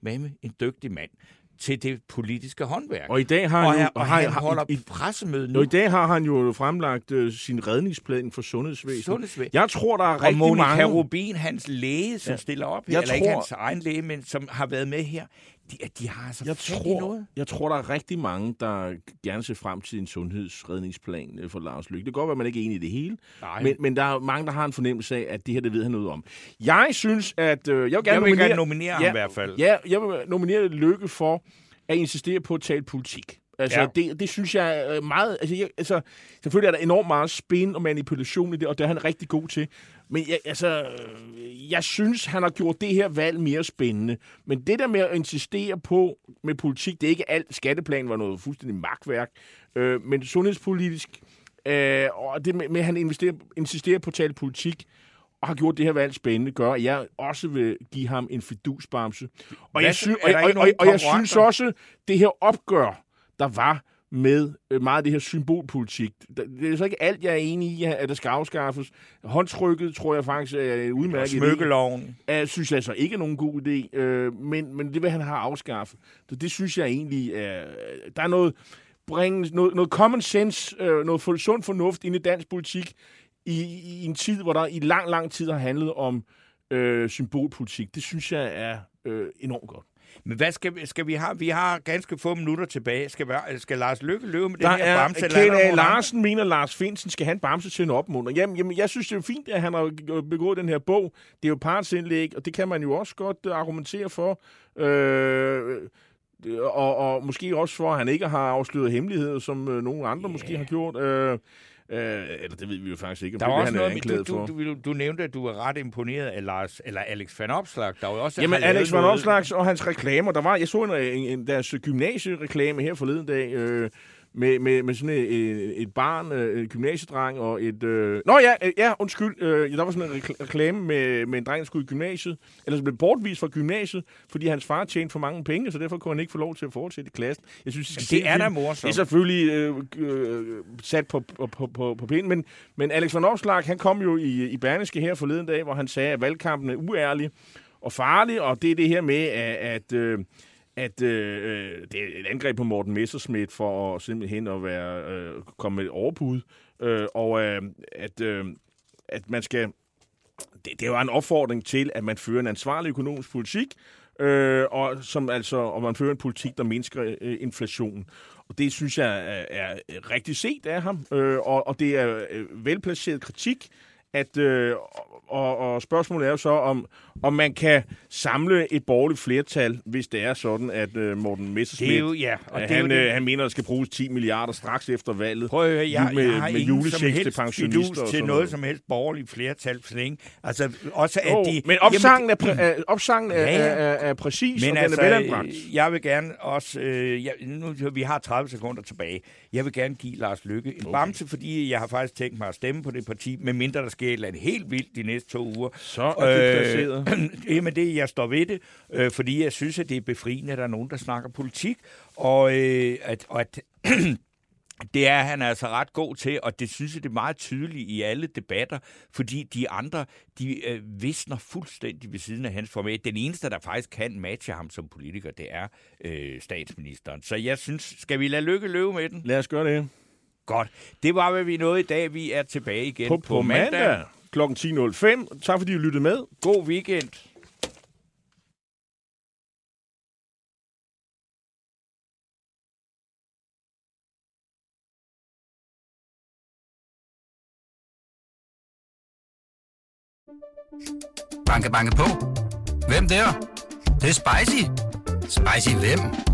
med en dygtig mand til det politiske håndværk. Og i dag har og, han jo- og har- han har- holder i- pressemøde nu. Og i dag har han jo fremlagt øh, sin redningsplan for sundhedsvæsenet. Sundhedsvæsen. Jeg tror, der er Og rigtig Monika mange... Rubin, hans læge, som Ja. stiller op her, Jeg eller ikke tror- hans egen læge, men som har været med her, de, de har altså Jeg tror, noget. jeg tror, der er rigtig mange, der gerne ser frem til en sundhedsredningsplan øh, for Lars Lykke. Det kan godt være, at man ikke er enig i det hele, Nej. men, men der er mange, der har en fornemmelse af, at det her, det ved han noget om. Jeg synes, at... Øh, jeg vil gerne Jeg vil nominere, gerne nominere ham ja, i hvert fald. Ja, jeg vil nominere Lykke for at insistere på at tale politik. Altså, ja. Ja. det, det synes jeg er meget... Altså, jeg, altså, selvfølgelig er der enormt meget spin og manipulation i det, og det er han rigtig god til. Men jeg, altså, jeg synes, han har gjort det her valg mere spændende. Men det der med at insistere på med politik, det er ikke alt. Skatteplanen var noget fuldstændig magtværk. Øh, men sundhedspolitisk, øh, og det med, med at han investerer, insisterer på at tale politik, og har gjort det her valg spændende, gør, at jeg også vil give ham en fidusbamse. Og Hvad jeg, og, og, og, nogen og jeg synes også, det her opgør, der var med øh, meget af det her symbolpolitik. Det er så ikke alt, jeg er enig i, at der skal afskaffes. Håndtrykket tror jeg faktisk er udmærket. Smykkeloven. Jeg synes altså ikke er nogen god idé, øh, men, men det vil han have afskaffet. Så det synes jeg egentlig er... Der er noget, bringe noget, noget common sense, øh, noget sund fornuft ind i dansk politik i, i en tid, hvor der i lang, lang tid har handlet om øh, symbolpolitik. Det synes jeg er øh, enormt godt. Men hvad skal, skal vi have? Vi har ganske få minutter tilbage. Skal, skal Lars Lykke løbe med Der den her er, bamse? der A. Larsen mener, Lars Finsen skal have en bamse til en opmunder. Jamen, jamen, jeg synes, det er fint, at han har begået den her bog. Det er jo partsindlæg, og det kan man jo også godt øh, argumentere for. Øh, og, og måske også for, at han ikke har afsløret hemmeligheder, som øh, nogle andre yeah. måske har gjort. Øh, øh, eller det ved vi jo faktisk ikke. om Der det var er også han er noget, anklaget du, du, du, du nævnte, at du var ret imponeret af Lars, eller Alex van Opslag, der jo også Jamen, Alex van Opslags og hans reklamer, der var, jeg så en, en, en deres gymnasiereklame her forleden dag, øh, med, med, med sådan et, et barn, øh, et gymnasiedreng og et... Øh... Nå ja, øh, ja, undskyld. Øh, der var sådan en rekl- reklame med, med en dreng, der skulle i gymnasiet, eller som blev bortvist fra gymnasiet, fordi hans far tjente for mange penge, så derfor kunne han ikke få lov til at fortsætte i klassen. Jeg synes, I skal det er da morsomt. Det er selvfølgelig øh, øh, sat på, på, på, på, på pinden, men, men Alex van Opslag, han kom jo i, i Berneske her forleden dag, hvor han sagde, at valgkampen er uærlig og farlig, og det er det her med, at, at øh, at øh, øh, det er et angreb på Morten Messerschmidt for at simpelthen at være øh, komme med et overbud, øh, og øh, at, øh, at man skal det, det var en opfordring til, at man fører en ansvarlig økonomisk politik, øh, og som altså, og man fører en politik, der mindsker øh, inflationen. Og det synes jeg er, er rigtig set af ham, øh, og, og det er øh, velplaceret kritik, at, øh, og, og spørgsmålet er jo så, om, om man kan samle et borgerligt flertal, hvis det er sådan, at øh, Morten Messerschmidt, Det er jo, ja, og det er han, jo øh, han mener, der skal bruges 10 milliarder straks efter valget. Prøv at høre, jeg, med, jeg har med ingen som helst til noget, noget. som helst borgerligt flertal for længe. Altså, også at Jo, de... men opsangen er, præ- opsangen Ja, ja. er, er, er præcis, Men og altså, den er velanbragt. øh, jeg vil gerne også... Øh, jeg, nu, vi har 30 sekunder tilbage. Jeg vil gerne give Lars Lykke en okay. bamse, fordi jeg har faktisk tænkt mig at stemme på det parti, medmindre der sker et eller andet helt vildt de næste to uger. Så er det placeret. <clears throat> Jamen det, jeg står ved det, øh, fordi jeg synes, at det er befriende, at der er nogen, der snakker politik, og, øh, at, og at <clears throat> det er han altså ret god til, og det synes jeg, det er meget tydeligt i alle debatter, fordi de andre, de øh, visner fuldstændig ved siden af hans format. Den eneste, der faktisk kan matche ham som politiker, det er øh, statsministeren. Så jeg synes, skal vi lade lykke løbe med den? Lad os gøre det. Godt. Det var, hvad vi nåede i dag. Vi er tilbage igen På, på mandag kl. 10.05. Tak fordi I lyttede med. God weekend. Banke, banke på. Hvem der? Det, det er spicy. Spicy hvem?